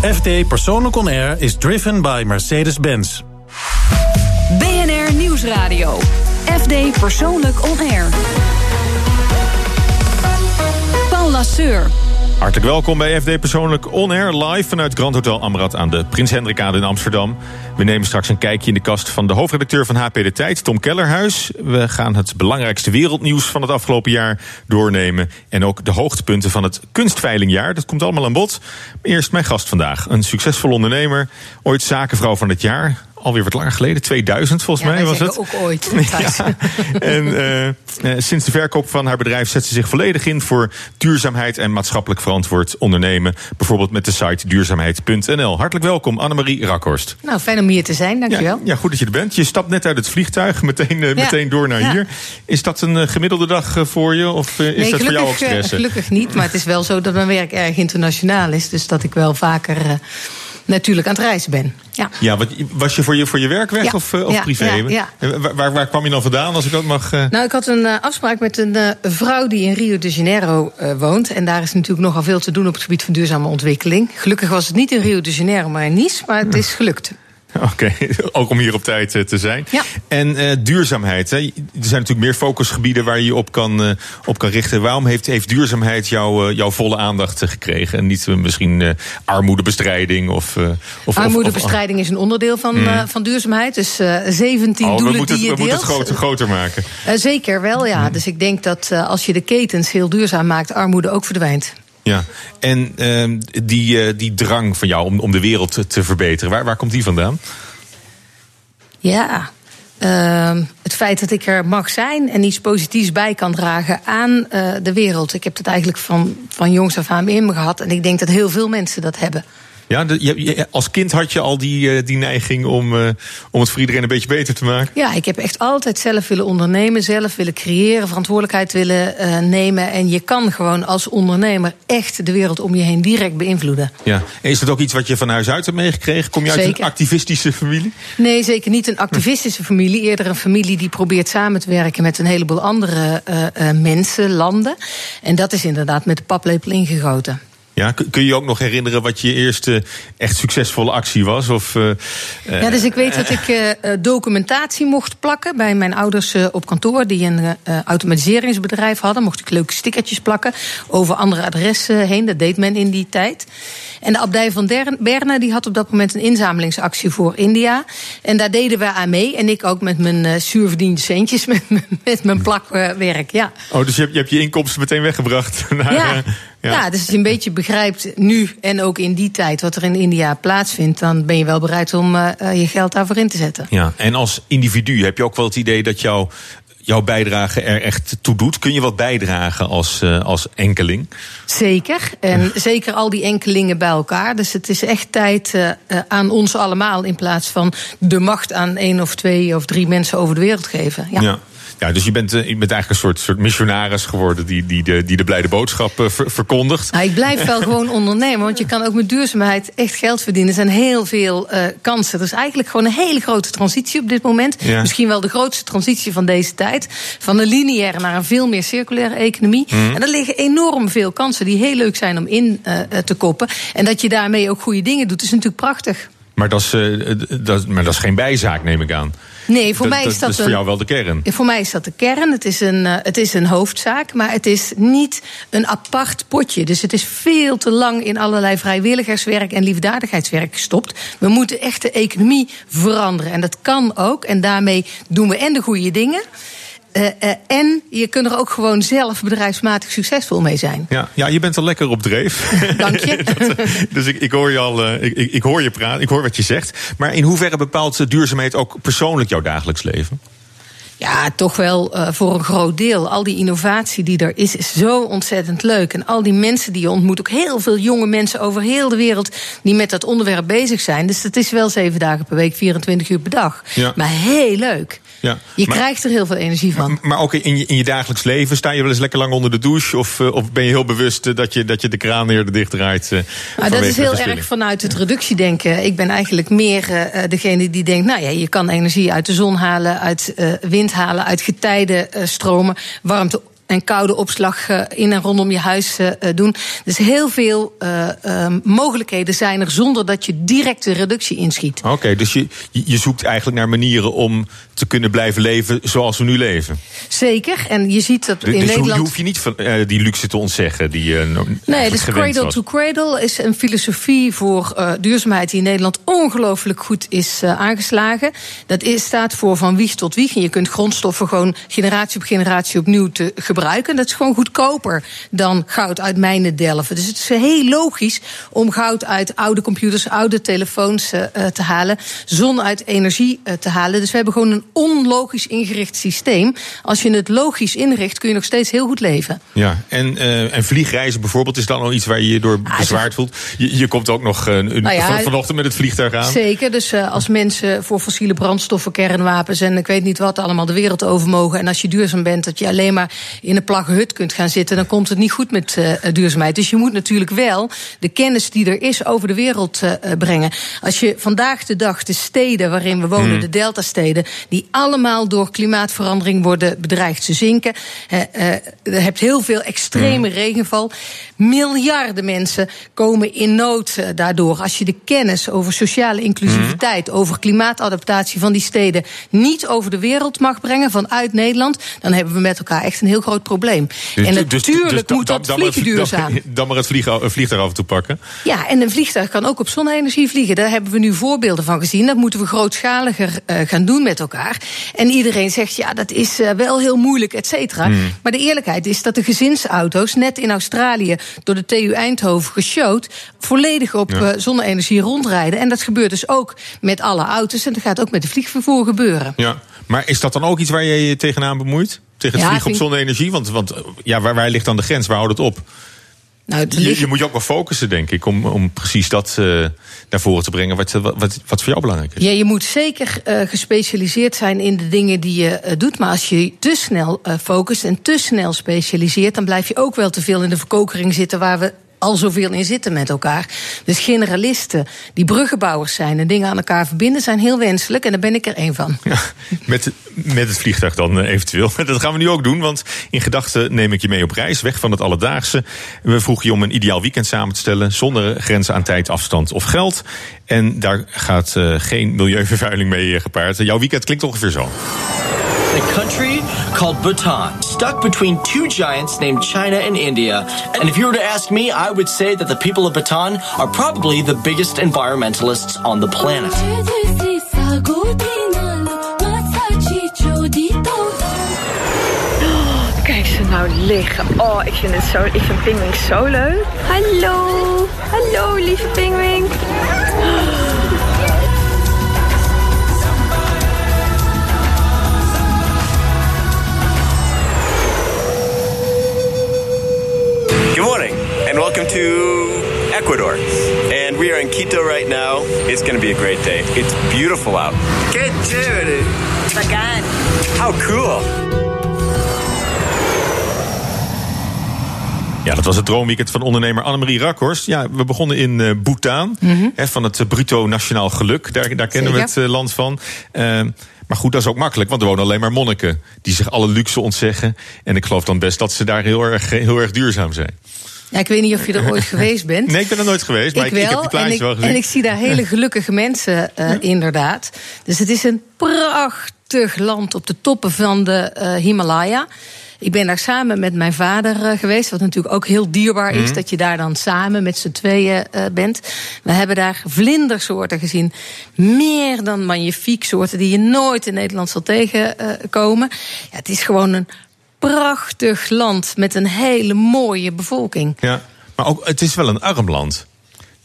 FD Persoonlijk On Air is driven by Mercedes-Benz. BNR Nieuwsradio. FD Persoonlijk On Air. Paul Lasseur. Hartelijk welkom bij FD Persoonlijk On Air live vanuit Grand Hotel Amrad aan de Prins Hendrikade in Amsterdam. We nemen straks een kijkje in de kast van de hoofdredacteur van HP De Tijd, Tom Kellerhuis. We gaan het belangrijkste wereldnieuws van het afgelopen jaar doornemen. En ook de hoogtepunten van het kunstveiligjaar. Dat komt allemaal aan bod. Eerst mijn gast vandaag, een succesvol ondernemer, ooit zakenvrouw van het jaar alweer wat langer geleden, 2000 volgens ja, mij was het. ook ooit. Ja. En uh, sinds de verkoop van haar bedrijf zet ze zich volledig in voor duurzaamheid en maatschappelijk verantwoord ondernemen. Bijvoorbeeld met de site duurzaamheid.nl. Hartelijk welkom, Annemarie Rakhorst. Nou, fijn om hier te zijn, dankjewel. Ja, ja, goed dat je er bent. Je stapt net uit het vliegtuig, meteen, uh, meteen door naar hier. Is dat een gemiddelde dag voor je? Of is nee, dat voor jou ook stress? gelukkig niet, maar het is wel zo dat mijn werk erg internationaal is. Dus dat ik wel vaker natuurlijk aan het reizen ben. Ja, ja wat, was je voor je, voor je werk weg ja. of, of ja, privé? Ja, waar, waar, waar, kwam je dan vandaan, als ik dat mag... Uh... Nou, ik had een uh, afspraak met een uh, vrouw die in Rio de Janeiro woont. En daar is natuurlijk nogal veel te doen op het gebied van duurzame ontwikkeling. Gelukkig was het niet in Rio de Janeiro, maar in Nice. Maar het is gelukt. Oké, okay. ook om hier op tijd te zijn. Ja. En uh, duurzaamheid. Hè. Er zijn natuurlijk meer focusgebieden waar je je op kan, uh, op kan richten. Waarom heeft, heeft duurzaamheid jou, uh, jouw volle aandacht gekregen? En niet misschien armoedebestrijding of. of armoedebestrijding of, of, is een onderdeel van, mm. van duurzaamheid. Dus 17 oh, doelen we moeten, die je we moeten het groter, groter maken. zeker wel, ja. Mm. Dus ik denk dat als je de ketens heel duurzaam maakt, armoede ook verdwijnt. Ja, en uh, die, uh, die drang van jou om, om de wereld te, te verbeteren, waar, waar komt die vandaan? Ja, uh, het feit dat ik er mag zijn en iets positiefs bij kan dragen aan uh, de wereld. Ik heb dat eigenlijk van, van jongs af aan in me gehad. En ik denk dat heel veel mensen dat hebben. Ja, de, je, als kind had je al die, uh, die neiging om, uh, om het voor iedereen een beetje beter te maken? Ja, ik heb echt altijd zelf willen ondernemen, zelf willen creëren, verantwoordelijkheid willen uh, nemen. En je kan gewoon als ondernemer echt de wereld om je heen direct beïnvloeden. Ja, en is dat ook iets wat je van huis uit hebt meegekregen? Kom je uit zeker. een activistische familie? Nee, zeker niet een activistische familie. Eerder een familie die probeert samen te werken met een heleboel andere mensen, landen. En dat is inderdaad met de paplepel ingegoten. Ja, kun je je ook nog herinneren wat je eerste echt succesvolle actie was? Of, uh, ja, dus ik weet dat ik uh, documentatie mocht plakken bij mijn ouders uh, op kantoor, die een automatiseringsbedrijf hadden. Mocht ik leuke stickertjes plakken over andere adressen heen. Dat deed men in die tijd. En de abdij van Berne die had op dat moment een inzamelingsactie voor India. En daar deden we aan mee. En ik ook met mijn zuurverdiende centjes, met, met mijn plakwerk. Ja. Oh, dus je hebt, je hebt je inkomsten meteen weggebracht naar. Ja. Ja. ja, dus als je een beetje begrijpt nu en ook in die tijd wat er in India plaatsvindt, dan ben je wel bereid om uh, je geld daarvoor in te zetten. Ja, en als individu heb je ook wel het idee dat jouw jouw bijdrage er echt toe doet? Kun je wat bijdragen als, uh, als enkeling? Zeker. En zeker al die enkelingen bij elkaar. Dus het is echt tijd uh, aan ons allemaal in plaats van de macht aan één of twee of drie mensen over de wereld geven. Ja. ja. Ja, dus je bent, je bent eigenlijk een soort, soort missionaris geworden die, die, de, die de blijde boodschap ver, verkondigt. Nou, ik blijf wel gewoon ondernemen, want je kan ook met duurzaamheid echt geld verdienen. Er zijn heel veel uh, kansen. Er is eigenlijk gewoon een hele grote transitie op dit moment. Ja. Misschien wel de grootste transitie van deze tijd. Van een lineaire naar een veel meer circulaire economie. Mm. En er liggen enorm veel kansen die heel leuk zijn om in uh, te koppen. En dat je daarmee ook goede dingen doet, is natuurlijk prachtig. Maar dat is, uh, dat, maar dat is geen bijzaak, neem ik aan. Nee, voor mij is dat, dat is voor jou wel de kern. Voor mij is dat de kern. Het is, een, uh, het is een hoofdzaak, maar het is niet een apart potje. Dus het is veel te lang in allerlei vrijwilligerswerk en liefdadigheidswerk gestopt. We moeten echt de economie veranderen. En dat kan ook. En daarmee doen we en de goede dingen. Uh, uh, en je kunt er ook gewoon zelf bedrijfsmatig succesvol mee zijn. Ja, ja je bent al lekker op dreef. Dank je. Dat, dus ik, ik, hoor je al, uh, ik, ik, hoor je praten, ik hoor wat je zegt. Maar in hoeverre bepaalt duurzaamheid ook persoonlijk jouw dagelijks leven? Ja, toch wel uh, voor een groot deel. Al die innovatie die er is, is zo ontzettend leuk. En al die mensen die je ontmoet, ook heel veel jonge mensen over heel de wereld die met dat onderwerp bezig zijn. Dus het is wel zeven dagen per week, 24 uur per dag. Ja. Maar heel leuk. Ja, je maar, krijgt er heel veel energie van. Maar ook in je, in je dagelijks leven, sta je wel eens lekker lang onder de douche? Of, uh, of ben je heel bewust uh, dat, je, dat je de kraan eerder dicht draait? Nou, dat is heel erg vanuit het reductiedenken. Ik ben eigenlijk meer degene die denkt: nou ja, je kan energie uit de zon halen, uit wind halen, uit getijden stromen, warmte en koude opslag in en rondom je huis doen. Dus heel veel ehm, mogelijkheden zijn er zonder dat je direct de reductie inschiet. Oké, dus je, je zoekt eigenlijk naar manieren om te kunnen blijven leven zoals we nu leven. Zeker. En je ziet dat dus, in dus Nederland. Je hoef je niet van, die luxe te ontzeggen die je. nee, dus cradle to cradle is een filosofie voor uh, duurzaamheid die in Nederland ongelooflijk goed is aangeslagen. Dat is, staat voor van wieg tot wieg. En je kunt grondstoffen gewoon generatie op generatie opnieuw te gebruiken. Dat is gewoon goedkoper dan goud uit mijnen delven. Dus het is heel logisch om goud uit oude computers, oude telefoons uh, te halen, zon uit energie te halen. Dus we hebben gewoon een onlogisch ingericht systeem. Als je het logisch inricht, kun je nog steeds heel goed leven. Ja, en, en vliegreizen bijvoorbeeld is dan al iets waar je je door bezwaard voelt. Je, je komt ook nog uh, nou ja, vanochtend met het vliegtuig aan. Zeker, dus als mensen voor fossiele brandstoffen, kernwapens en ik weet niet wat allemaal de wereld over mogen. En als je duurzaam bent, dat je alleen maar in een plagge hut kunt gaan zitten, dan komt het niet goed met uh, duurzaamheid. Dus je moet natuurlijk wel de kennis die er is over de wereld brengen. Als je vandaag de dag de steden waarin we wonen, hmm. de deltasteden, die allemaal door klimaatverandering worden bedreigd. Ze zinken. je hebt heel veel extreme hmm. regenval. Miljarden mensen komen in nood daardoor. Als je de kennis over sociale inclusiviteit, mm. over klimaatadaptatie van die steden niet over de wereld mag brengen vanuit Nederland, dan hebben we met elkaar echt een heel groot probleem. Dus, en natuurlijk dus, dus, moet dat vliegen duurzaam. Dan, dan maar het vliegen, vliegtuig af en toe pakken. Ja, en een vliegtuig kan ook op zonne-energie vliegen. Daar hebben we nu voorbeelden van gezien. Dat moeten we grootschaliger uh, gaan doen met elkaar. En iedereen zegt, ja, dat is uh, wel heel moeilijk, et cetera. Mm. Maar de eerlijkheid is dat de gezinsauto's net in Australië door de TU Eindhoven geshowd volledig op ja. zonne-energie rondrijden. En dat gebeurt dus ook met alle auto's. En dat gaat ook met de vliegvervoer gebeuren. Ja, maar is dat dan ook iets waar je je tegenaan bemoeit? Tegen het ja, vliegen op zonne-energie? Want, want ja, waar, waar ligt dan de grens? Waar houdt het op? Nou, je, je, moet je ook wel focussen, denk ik, om, om precies dat uh, naar voren te brengen. Wat, wat, wat voor jou belangrijk is. Ja, je moet zeker uh, gespecialiseerd zijn in de dingen die je uh, doet. Maar als je te snel focust en te snel specialiseert, dan blijf je ook wel te veel in de verkokering zitten waar we al zoveel in zitten met elkaar. Dus generalisten die bruggenbouwers zijn en dingen aan elkaar verbinden, zijn heel wenselijk. En daar ben ik er één van. Met, met het vliegtuig dan eh, eventueel. Dat gaan we nu ook doen, want in gedachten neem ik je mee op reis, weg van het alledaagse. We vroegen je om een ideaal weekend samen te stellen, zonder grenzen aan tijd, afstand of geld. En daar gaat uh, geen milieuvervuiling mee eh, gepaard. Jouw weekend klinkt ongeveer zo. A country called Bhutan, stuck between two giants named China and India. And if you were to ask me, I would say that the people of Bhutan are probably the biggest environmentalists on the planet. Kijk ze nou liggen. Oh, ik vind het zo. Ik vind Pingwing zo leuk. Hallo. Hallo, lieve Pingwing. Good morning, and welcome to Ecuador. And we are in Quito right now. It's going to be a great day. It's beautiful out. Qué chévere. Bacán. How cool. Ja, dat was het droomweekend van ondernemer Annemarie Rakhorst. Ja, we begonnen in uh, Bhutan, mm -hmm. hè, van het bruto nationaal geluk. Daar, daar kennen Zeker. we het uh, land van. Uh, maar goed, dat is ook makkelijk, want er wonen alleen maar monniken die zich alle luxe ontzeggen. En ik geloof dan best dat ze daar heel erg, heel erg duurzaam zijn. Ja, ik weet niet of je er ooit geweest bent. Nee, ik ben er nooit geweest, maar ik, ik, ik heb die plaatjes wel gezien. En ik zie daar hele gelukkige mensen, uh, ja. inderdaad. Dus het is een prachtig land op de toppen van de uh, Himalaya. Ik ben daar samen met mijn vader uh, geweest. Wat natuurlijk ook heel dierbaar is. Mm. Dat je daar dan samen met z'n tweeën uh, bent. We hebben daar vlindersoorten gezien. Meer dan magnifiek soorten die je nooit in Nederland zal tegenkomen. ja, het is gewoon een prachtig land met een hele mooie bevolking. Ja, maar ook, het is wel een arm land.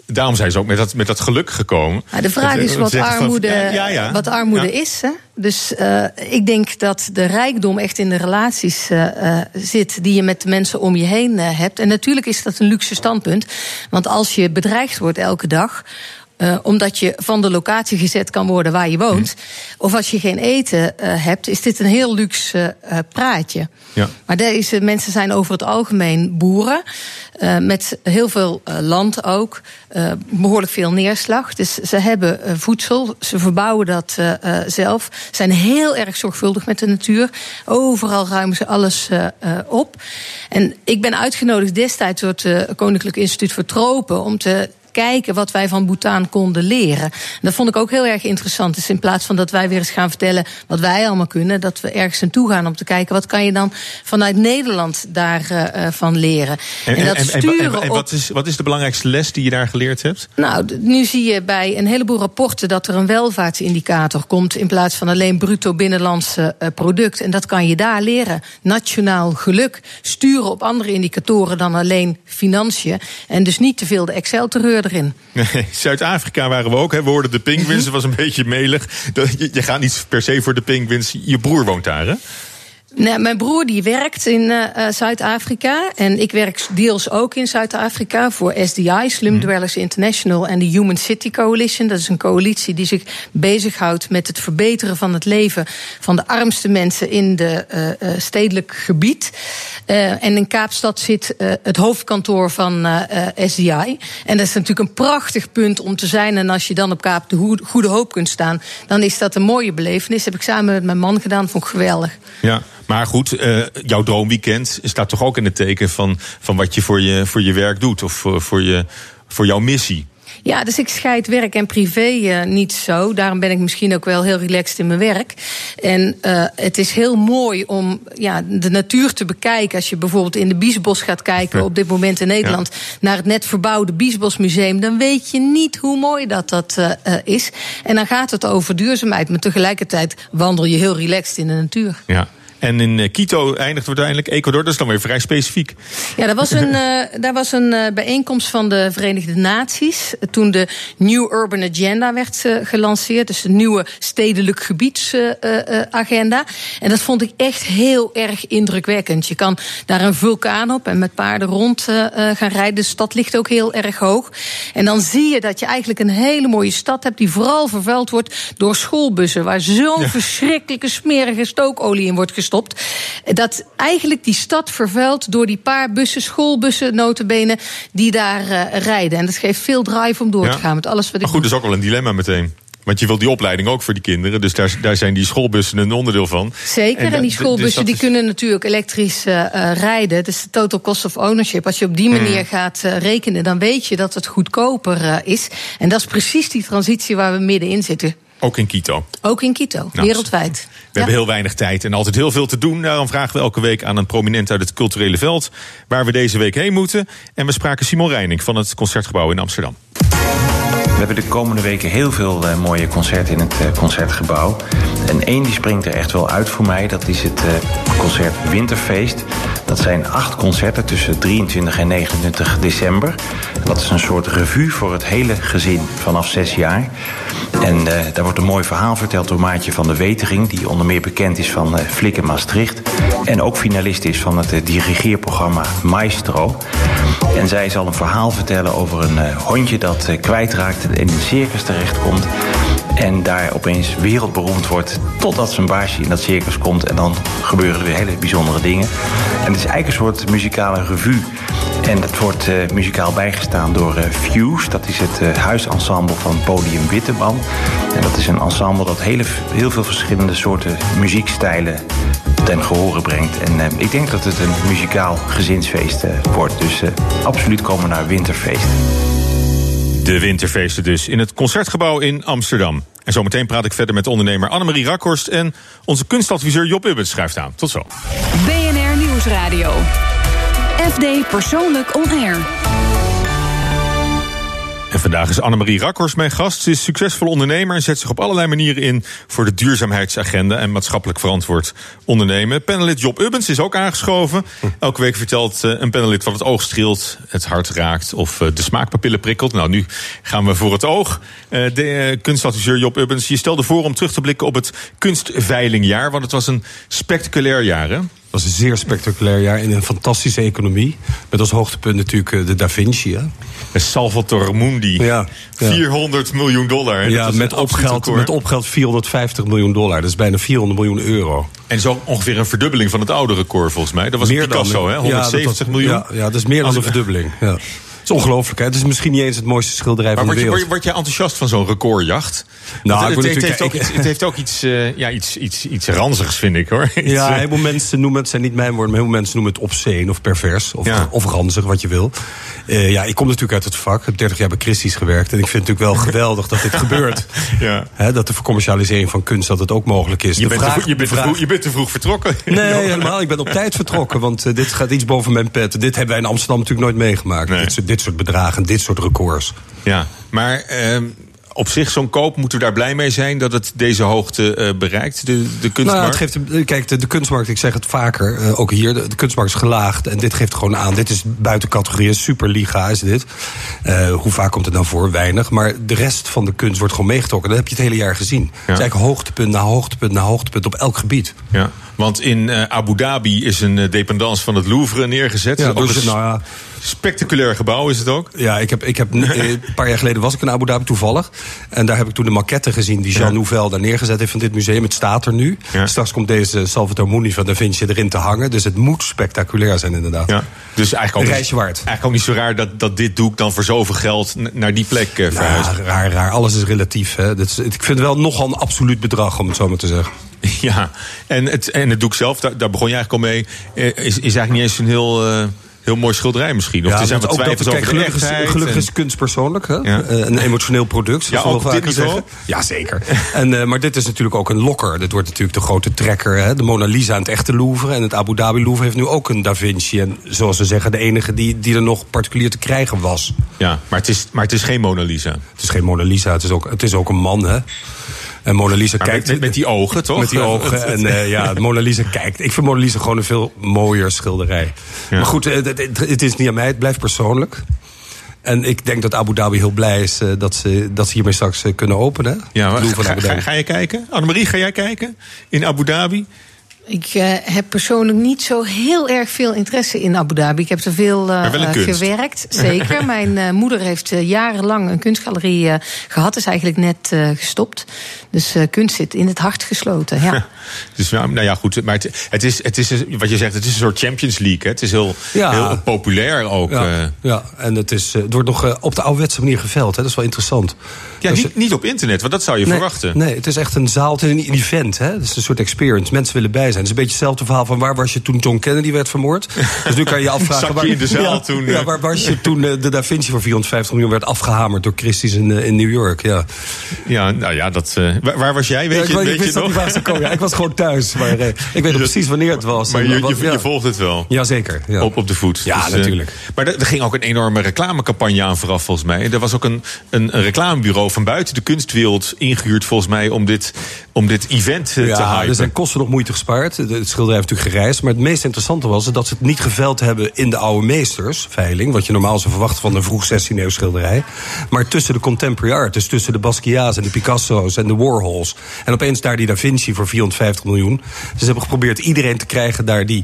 Daarom zijn ze ook met dat, met dat geluk gekomen. Ja, de vraag is wat armoede, van, ja, ja, wat armoede is. Hè? Dus uh, ik denk dat de rijkdom echt in de relaties uh, zit die je met de mensen om je heen hebt. En natuurlijk is dat een luxe standpunt. Want als je bedreigd wordt elke dag Uh, omdat je van de locatie gezet kan worden waar je woont. Of als je geen eten uh, hebt, is dit een heel luxe uh, praatje. Ja. Maar deze mensen zijn over het algemeen boeren. met heel veel land ook. behoorlijk veel neerslag. Dus ze hebben voedsel. Ze verbouwen dat zelf. Zijn heel erg zorgvuldig met de natuur. Overal ruimen ze alles op. En ik ben uitgenodigd destijds door het Koninklijk Instituut voor Tropen om te kijken wat wij van Bhutan konden leren. En dat vond ik ook heel erg interessant. Dus in plaats van dat wij weer eens gaan vertellen wat wij allemaal kunnen, dat we ergens naartoe gaan om te kijken wat kan je dan vanuit Nederland daarvan uh, van leren. En, en dat sturen en, en, wat, is, wat is de belangrijkste les die je daar geleerd hebt? Nou, nu zie je bij een heleboel rapporten dat er een welvaartsindicator komt in plaats van alleen bruto binnenlandse uh, product. En dat kan je daar leren. Nationaal geluk sturen op andere indicatoren dan alleen financiën. En dus niet te veel de Excel-terreur erin. Nee, Zuid-Afrika waren we ook. Hè. We hoorden de pinguïns, dat was een beetje melig. Je, je gaat niet per se voor de pinguïns. Je broer woont daar, hè? Nee, mijn broer die werkt in uh, Zuid-Afrika. En ik werk deels ook in Zuid-Afrika voor SDI, Slum mhm. Dwellers International en de Human City Coalition. Dat is een coalitie die zich bezighoudt met het verbeteren van het leven van de armste mensen in de uh, stedelijk gebied. en in Kaapstad zit het hoofdkantoor van SDI. En dat is natuurlijk een prachtig punt om te zijn. En als je dan op Kaap de Goede Hoop kunt staan, dan is dat een mooie belevenis. Dat heb ik samen met mijn man gedaan, vond ik geweldig. Ja. Maar goed, uh, jouw droomweekend staat toch ook in het teken van, van wat je voor, je voor je werk doet of voor, voor, je, voor jouw missie. Ja, dus ik scheid werk en privé uh, niet zo. Daarom ben ik misschien ook wel heel relaxed in mijn werk. En uh, het is heel mooi om ja, de natuur te bekijken. Als je bijvoorbeeld in de Biesbos gaat kijken, op dit moment in Nederland, ja. naar het net verbouwde Biesbosmuseum, dan weet je niet hoe mooi dat dat uh, is. En dan gaat het over duurzaamheid, maar tegelijkertijd wandel je heel relaxed in de natuur. Ja. En in eh, Quito eindigt uiteindelijk Ecuador. Dat is dan weer vrij specifiek. Ja, dat was een, uh, daar was een uh, bijeenkomst van de Verenigde Naties. Toen de New Urban Agenda werd uh, gelanceerd. Dus de nieuwe stedelijk gebiedsagenda. en dat vond ik echt heel erg indrukwekkend. Je kan daar een vulkaan op en met paarden rond gaan rijden. De stad ligt ook heel erg hoog. En dan zie je dat je eigenlijk een hele mooie stad hebt. die vooral vervuild wordt door schoolbussen. Waar zo'n ja. verschrikkelijke smerige stookolie in wordt gestopt gestopt. Dat eigenlijk die stad vervuilt door die paar bussen, schoolbussen, notenbenen, die daar uh, rijden. En dat geeft veel drive om door ja. te gaan met alles wat ik. Maar goed, dat is ook wel een dilemma meteen. Want je wilt die opleiding ook voor die kinderen. Dus daar, daar zijn die schoolbussen een onderdeel van. Zeker, en, en die schoolbussen dus die is... kunnen natuurlijk elektrisch uh, rijden. Dus de total cost of ownership. Als je op die manier hmm. gaat uh, rekenen, dan weet je dat het goedkoper uh, is. En dat is precies die transitie waar we middenin zitten. Ook in Quito. Ook in Quito, nou, wereldwijd. We ja. hebben heel weinig tijd en altijd heel veel te doen. Daarom vragen we elke week aan een prominent uit het culturele veld... waar we deze week heen moeten. En we spraken Simon Reining van het Concertgebouw in Amsterdam. We hebben de komende weken heel veel uh, mooie concerten in het uh, Concertgebouw. En één die springt er echt wel uit voor mij. Dat is het uh, concert Winterfeest. Dat zijn acht concerten tussen 23 en 29 december. Dat is een soort revue voor het hele gezin vanaf zes jaar. En daar wordt een mooi verhaal verteld door Maatje van der Wetering... die onder meer bekend is van Flik in Maastricht... en ook finalist is van het dirigeerprogramma Maestro. En zij zal een verhaal vertellen over een hondje dat kwijtraakt... en in een circus terechtkomt... En daar opeens wereldberoemd wordt totdat zijn baasje in dat circus komt. En dan gebeuren er weer hele bijzondere dingen. En het is eigenlijk een soort muzikale revue. En dat wordt uh, muzikaal bijgestaan door Fuse. Dat is het huisensemble van Podium Witteman. En dat is een ensemble dat hele, heel veel verschillende soorten muziekstijlen ten gehore brengt. En ik denk dat het een muzikaal gezinsfeest wordt. Dus absoluut komen naar Winterfeest. De winterfeesten dus in het Concertgebouw in Amsterdam. En zometeen praat ik verder met ondernemer Annemarie Rakhorst... en onze kunstadviseur Job Ubbets schrijft aan. Tot zo. BNR Nieuwsradio. FD Persoonlijk On Air. En vandaag is Annemarie Rakhorst mijn gast. Ze is succesvol ondernemer en zet zich op allerlei manieren in voor de duurzaamheidsagenda en maatschappelijk verantwoord ondernemen. Panelid Job Ubbens is ook aangeschoven. Elke week vertelt eh, een panelid wat het oog streelt, het hart raakt of eh, de smaakpapillen prikkelt. Nou, nu gaan we voor het oog. Eh, de kunstadviseur Job Ubbens, je stelde voor om terug te blikken op het kunstveilingjaar, want het was een spectaculair jaar, hè? was een zeer spectaculair jaar in een fantastische economie. Met als hoogtepunt natuurlijk de Da Vinci. Hè? Salvatore Mundi. Ja, ja. 400 miljoen dollar. hè? Ja, met opgeld, met opgeld 450 miljoen dollar. Dat is bijna 400 miljoen euro. En zo ongeveer een verdubbeling van het oude record volgens mij. Dat was Picasso, hè? ja, 170 dat was- miljoen. Ja, ja, dat is meer dan een verdubbeling. Ja. Het is ongelooflijk, hè? Het is misschien niet eens het mooiste schilderij Maar van de word je, wereld. word, je, word je enthousiast van zo'n recordjacht? Nou, het, word het, heeft ook, iets- het heeft ook iets, eh, ja, iets, iets, iets ranzigs, vind ik hoor. Ja, eh, heel veel mensen noemen het, zijn niet mijn woorden, maar heel veel mensen noemen het obscene of pervers. Of, Ja. of ranzig, wat je wil. Eh, ja, ik kom natuurlijk uit het vak. Ik heb 30 jaar bij Christie's gewerkt. En ik vind het natuurlijk wel geweldig dat dit gebeurt. Ja. Dat de vercommercialisering van kunst dat het ook mogelijk is. je, De bent vraag- te, vroeg- je, bent de te vraag- vroeg, je bent te vroeg vertrokken. Nee, helemaal. Ik ben op tijd vertrokken. Want dit gaat iets boven mijn pet. Dit hebben wij in Amsterdam natuurlijk nooit meegemaakt. Nee. Dit, soort, dit soort bedragen, dit soort records. Ja, maar ehm, op zich zo'n koop moeten we daar blij mee zijn dat het deze hoogte eh, bereikt, de, de Nou, kunstmarkt. het geeft, kijk, de, de kunstmarkt, ik zeg het vaker, eh, ook hier, de, de kunstmarkt is gelaagd. En dit geeft gewoon aan, dit is buiten categorie, superliga is dit. Eh, hoe vaak komt het nou voor? Weinig. Maar de rest van de kunst wordt gewoon meegetrokken. Dat heb je het hele jaar gezien. Het is eigenlijk hoogtepunt na hoogtepunt na hoogtepunt op elk gebied. Ja, want in Abu Dhabi is een dependance van het Louvre neergezet. Ja, dus, nou ja, spectaculair gebouw is het ook. Ja, ik heb, ik heb eh, een paar jaar geleden was ik in Abu Dhabi toevallig. En daar heb ik toen de maquette gezien die Jean Ja. Nouvel daar neergezet heeft van dit museum. Het staat er nu. Ja. Straks komt deze Salvatore Mundi van Da Vinci erin te hangen. Dus het moet spectaculair zijn inderdaad. Ja. Dus eigenlijk ook, Een niet- reisje waard. eigenlijk ook niet zo raar dat, dat dit doek dan voor zoveel geld naar die plek eh, verhuist. Ja, raar, raar. Alles is relatief. Hè. Dat is, ik vind het wel nogal een absoluut bedrag, om het zo maar te zeggen. Ja, en het, en het doek zelf, daar, daar begon je eigenlijk al mee, eh, is, is eigenlijk niet eens een heel, heel mooi schilderij misschien. Of er zijn ook dat- kijk, gelukkig, is, gelukkig is kunst persoonlijk. Hè? Ja. Eh, Een emotioneel product, Ja, ook dit zeggen. Ja, zeker. en, eh, maar dit is natuurlijk ook een lokker. Dit wordt natuurlijk de grote trekker. Hè? De Mona Lisa aan het echte Louvre. En het Abu Dhabi Louvre heeft nu ook een Da Vinci. En zoals ze zeggen, de enige die, die er nog particulier te krijgen was. Ja, maar het, is, maar het is geen Mona Lisa. Het is geen Mona Lisa, het is ook, het is ook een man. Hè? En Mona Lisa Maar kijkt... met, met die ogen, toch? Met die ogen. En eh, ja, Mona Lisa kijkt. Ik vind Mona Lisa gewoon een veel mooier schilderij. Ja. Maar goed, eh, het, het- het is niet aan mij, het blijft persoonlijk. En ik denk dat Abu Dhabi heel blij is eh, dat, ze, dat ze hiermee straks kunnen openen. Ja, maar ga, ga, ga je kijken? Annemarie, ga jij kijken? In Abu Dhabi? Ik eh, heb persoonlijk niet zo heel erg veel interesse in Abu Dhabi. Ik heb er veel kunst. gewerkt, zeker. Mijn eh, moeder heeft jarenlang een kunstgalerie eh, gehad. Is eigenlijk net eh, gestopt. Dus eh, kunst zit in het hart gesloten, ja. Dus nou, nou ja, goed. Maar het, het, is, het is, wat je zegt, het is een soort Champions League. Hè? Het is heel, Ja. heel populair ook. Ja, eh. ja, en het, is, het wordt nog op de ouderwetse manier geveld. Hè? Dat is wel interessant. ja, Dus, niet, niet op internet, want dat zou je Nee, verwachten. Nee, het is echt een zaal, het is een event. Hè? Het is een soort experience. Mensen willen bij zijn. Het is een beetje hetzelfde verhaal van waar was je toen John Kennedy werd vermoord. Dus nu kan je je afvragen... Waar, in de zaal ja, toen, Ja, eh? waar was je toen eh, de Da Vinci voor 450 miljoen werd afgehamerd door Christie's in, eh, in New York? Ja. Ja, nou ja, dat, waar, waar was jij? Weet Ja, je, ik, weet- wist je nog? komen. Ja, ik was gewoon thuis. Maar ik weet nog precies wanneer het was. Maar En je, wat- je, ja. je volgt het wel. Jazeker. Ja. Op, op de voet. Ja, eh, natuurlijk. maar er, ging ook een enorme reclamecampagne aan vooraf, volgens mij. Er was ook een, een, een reclamebureau van buiten de kunstwereld ingehuurd, volgens mij, om dit, om dit event te Ja, hypen. er zijn kosten nog moeite gespaard. Het schilderij heeft natuurlijk gereisd. Maar het meest interessante was dat ze het niet geveld hebben in de oude meesters, veiling. Wat je normaal zou verwachten van een vroeg 16e eeuw schilderij. Maar tussen de contemporary art. Dus tussen de Basquiat's en de Picasso's en de Warhols. En opeens daar die Da Vinci voor 450 miljoen. Dus ze hebben geprobeerd iedereen te krijgen daar die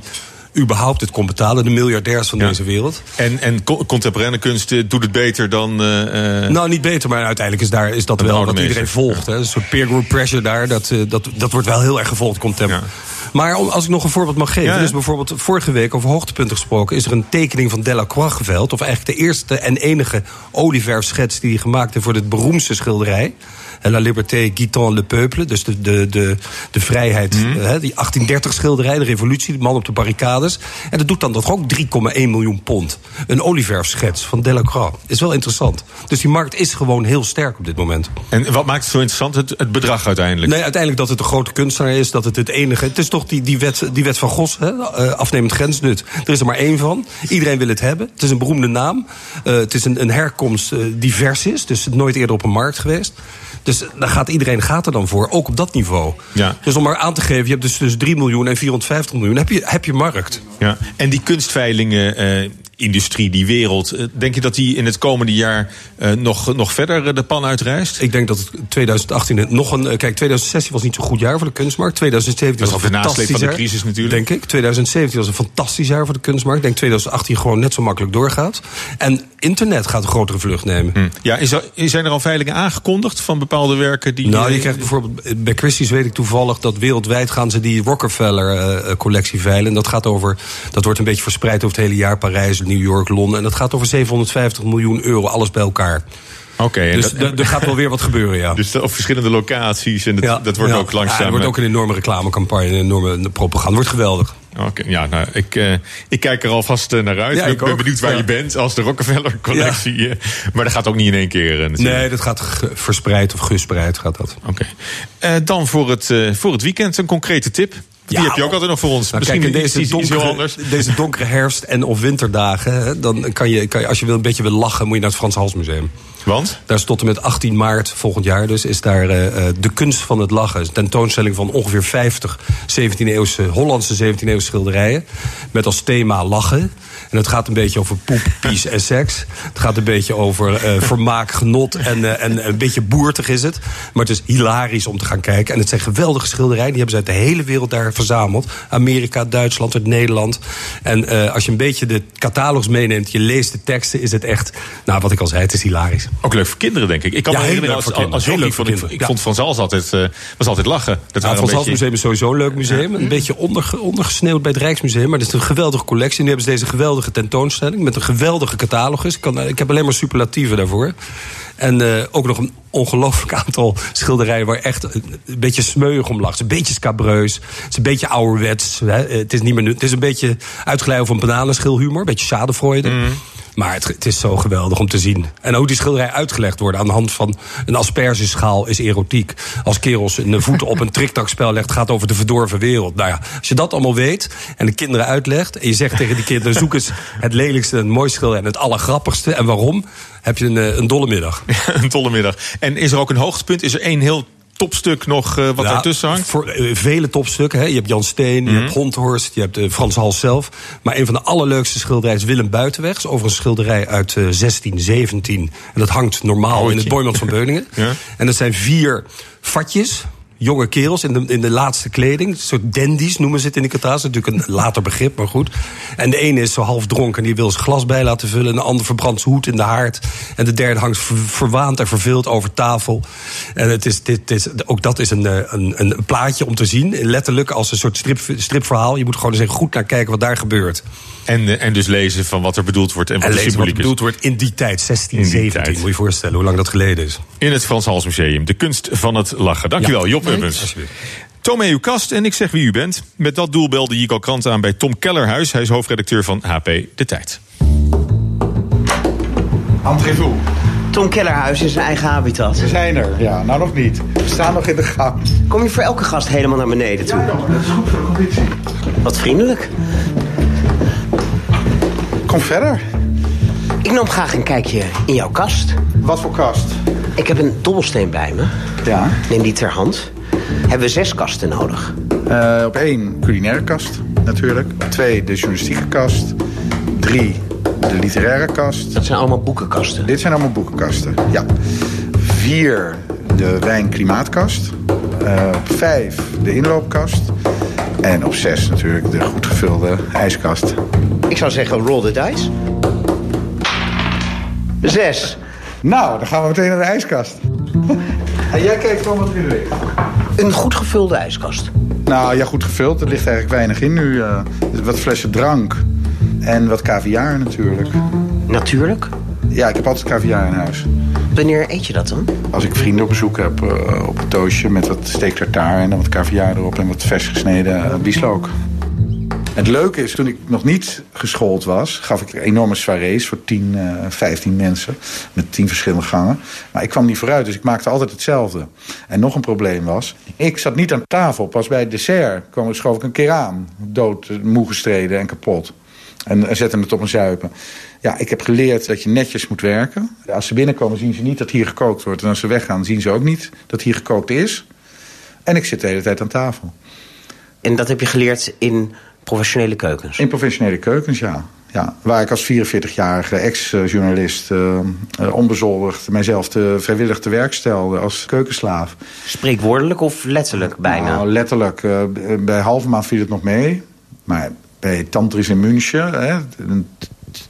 überhaupt het kon betalen. De miljardairs van Ja. deze wereld. En, en co- contemporaine kunst eh, doet het beter dan. eh, eh, Nou, niet beter, maar uiteindelijk is, daar, is dat wel wat iedereen volgt. Hè. Een soort peer group pressure daar, dat, dat, dat wordt wel heel erg gevolgd, contem. Ja. Maar om, als ik nog een voorbeeld mag geven, Ja, is bijvoorbeeld vorige week over hoogtepunten gesproken, is er een tekening van Delacroix geveld, of eigenlijk de eerste en enige olieverfschets die hij gemaakt heeft voor het beroemdste schilderij. La Liberté Guitant le Peuple, dus de, de, de, de vrijheid, Mhm. hè, die 1830 schilderij, de revolutie, de man op de barricades. En dat doet dan toch ook 3,1 miljoen pond. Een olieverfschets van Delacroix. Is wel interessant. Dus die markt is gewoon heel sterk op dit moment. En wat maakt het zo interessant? Het, het bedrag uiteindelijk. Nee, uiteindelijk dat het een grote kunstenaar is, dat het het enige... Het is toch die, die, wet, die wet van Gos, hè? eh, afnemend grensnut. Er is er maar één van. Iedereen wil het hebben. Het is een beroemde naam. Eh, het is een, een herkomst eh, die vers is, dus nooit eerder op een markt geweest. Dus daar gaat iedereen gaat er dan voor, ook op dat niveau. Ja. Dus om maar aan te geven, je hebt dus, dus 3 miljoen en 450 miljoen, heb je, heb je markt. Ja. En die kunstveilingen, eh, industrie, die wereld. Eh, Denk je dat die in het komende jaar eh, nog, nog verder eh, de pan uitreist? Ik denk dat het 2018 het nog een. Kijk, 2016 was niet zo'n goed jaar voor de kunstmarkt. 2017 Dat is was al een fantastisch van de jaar. crisis natuurlijk. Denk ik. 2017 was een fantastisch jaar voor de kunstmarkt. Ik denk 2018 gewoon net zo makkelijk doorgaat. En internet gaat een grotere vlucht nemen. Hm. Ja, is er, zijn er al veilingen aangekondigd van bepaalde werken die. Nou, je krijgt bijvoorbeeld bij Christie's weet ik toevallig dat wereldwijd gaan ze die Rockefeller-collectie veilen. En dat gaat over, dat wordt een beetje verspreid over het hele jaar: Parijs, New York, Londen. En dat gaat over 750 miljoen euro, alles bij elkaar. Oké, Dus dat- er gaat wel weer wat gebeuren, ja. Dus op verschillende locaties en dat, dat wordt Ja. ook langzaam. Ja, er wordt ook een enorme reclamecampagne, een enorme propaganda. Wordt geweldig. Oké, ja, nou, ik, eh, ik kijk er alvast eh, naar uit. Ja, Ik ben benieuwd waar je bent als de Rockefeller-collectie. eh, maar dat gaat ook niet in één keer. Nee, dat gaat verspreid of gespreid gaat dat. Oké. Dan voor het, voor het weekend een concrete tip. Die Ja, heb je ook altijd nog voor ons. Nou, Misschien kijk, in deze donkere, anders. deze donkere herfst- en of winterdagen... Dan kan je, kan je, als je wil, een beetje wil lachen, moet je naar het Frans Hals Museum. Want? Daar is tot en met 18 maart volgend jaar dus... is daar eh, eh, de kunst van het lachen. Een tentoonstelling van ongeveer 50 17e-eeuwse, Hollandse 17e-eeuwse schilderijen. Met als thema lachen. En het gaat een beetje over poep, pies en seks. Het gaat een beetje over eh, vermaak, genot en, eh, en een beetje boertig is het. Maar het is hilarisch om te gaan kijken. En het zijn geweldige schilderijen. Die hebben ze uit de hele wereld daar verzameld. Amerika, Duitsland, uit Nederland. En eh, als je een beetje de catalogus meeneemt, je leest de teksten, is het echt... Nou, wat ik al zei, het is hilarisch. Ook leuk voor kinderen, denk ik. Ik kan Ja, me herinneren leuk als, voor als, kinderen. als Heel jonkie leuk voor vond ik, vond Frans Hals altijd, was altijd lachen. Dat Ja, het Frans beetje- Museum is sowieso een leuk museum. Een beetje onderge, ondergesneeuwd bij het Rijksmuseum. Maar het is een geweldige collectie. En nu hebben ze deze geweldige tentoonstelling. Met een geweldige catalogus. Ik, kan, ik heb alleen maar superlatieven daarvoor. En eh, ook nog een ongelooflijk aantal schilderijen waar echt een, beetje smeuig om lag. Het is een beetje scabreus. Het is een beetje ouderwets. Hè. Het, is niet meer, het is een beetje uitgeleid een bananenschilhumor. Een beetje schadenfreude. Maar het, het is zo geweldig om te zien. En hoe die schilderijen uitgelegd worden aan de hand van een aspergeschaal is erotiek. Als kerels een voet op een triktakspel legt, gaat over de verdorven wereld. Nou ja, als je dat allemaal weet en de kinderen uitlegt... en je zegt tegen die kinderen, zoek eens het lelijkste, het mooiste schilderij... en het allergrappigste en waarom, heb je een, eh, een dolle middag. een tolle middag. En is er ook een hoogtepunt? Is er één heel topstuk nog eh, wat Nou, daartussen hangt? Voor eh, vele topstukken. Hè. Je hebt Jan Steen, je hebt Hondhorst, je hebt eh, Frans Hals zelf. Maar een van de allerleukste schilderijen is Willem Buitenweg. Dat is overigens een schilderij uit eh, 1617. En dat hangt normaal in het Boymans van Beuningen. Ja. En dat zijn vier vatjes. Jonge kerels in de, in de laatste kleding. Een soort dandies noemen ze het in de catalogus. Natuurlijk een later begrip, maar goed. En de ene is zo half dronken en die wil zijn glas bij laten vullen. En de ander verbrandt zijn hoed in de haard. En de derde hangt ver- verwaand en verveeld over tafel. En het is, dit, is, ook dat is een, eh, een, een plaatje om te zien. Letterlijk als een soort strip, stripverhaal. Je moet gewoon eens even goed naar kijken wat daar gebeurt. En, eh, en dus lezen van wat er bedoeld wordt en wat En lezen wat is. bedoeld wordt in die tijd, In 16, die 17. tijd. Moet je je voorstellen hoe lang dat geleden is. In het Frans Hals Museum. De kunst van het lachen. Dankjewel, Job Ubbens. mee uw kast en ik zeg wie u bent. Met dat doel belde Jico Krant aan bij Tom Kellerhuis. Hij is hoofdredacteur van HP De Tijd. Entrez-vous. Tom Kellerhuis is zijn eigen habitat. We zijn er, ja. Nou nog niet. We staan nog in de gang. Kom je voor elke gast helemaal naar beneden toe? Ja, dat is goed voor de conditie. Wat vriendelijk. Kom verder. Ik nam graag een kijkje in jouw kast. Wat voor kast? Ik heb een dobbelsteen bij me. Ja. Neem die ter hand. Hebben we zes kasten nodig. Eh, op één culinaire kast, natuurlijk. Twee de journalistieke kast. Drie de literaire kast. Dat zijn allemaal boekenkasten. Dit zijn allemaal boekenkasten, ja. Vier de wijn-klimaatkast. Eh, op vijf de inloopkast. En op zes natuurlijk de goed gevulde ijskast. Ik zou zeggen, roll the dice. Zes. Nou, dan gaan we meteen naar de ijskast. en jij kijkt gewoon wat erin ligt. Een goed gevulde ijskast. Nou ja, goed gevuld. Er ligt eigenlijk weinig in nu. eh, wat flessen drank. En wat caviar natuurlijk. Natuurlijk. Ja, ik heb altijd caviar in huis. Wanneer eet je dat dan? Als ik vrienden op bezoek heb eh, op een toastje met wat steak tartare en dan wat caviar erop en wat vers gesneden uh, bieslook. Het leuke is, toen ik nog niet geschoold was, gaf ik enorme soirées voor 10, uh, 15 mensen. Met 10 verschillende gangen. Maar ik kwam niet vooruit, dus ik maakte altijd hetzelfde. En nog een probleem was, ik zat niet aan tafel. Pas bij het dessert kwam, schoof ik een keer aan. Dood, moe gestreden en kapot. En, en zette het op een zuipen. Ja, ik heb geleerd dat je netjes moet werken. Als ze binnenkomen zien ze niet dat hier gekookt wordt. En als ze weggaan zien ze ook niet dat hier gekookt is. En ik zit de hele tijd aan tafel. En dat heb je geleerd in professionele keukens? In professionele keukens, ja. Ja, waar ik als 44-jarige ex-journalist uh, onbezoldigd mijzelf te, vrijwillig te werk stelde als keukenslaaf. Spreekwoordelijk of letterlijk bijna? Nou, letterlijk. Uh, bij halve maand viel het nog mee. Maar bij Tantris in München, hè,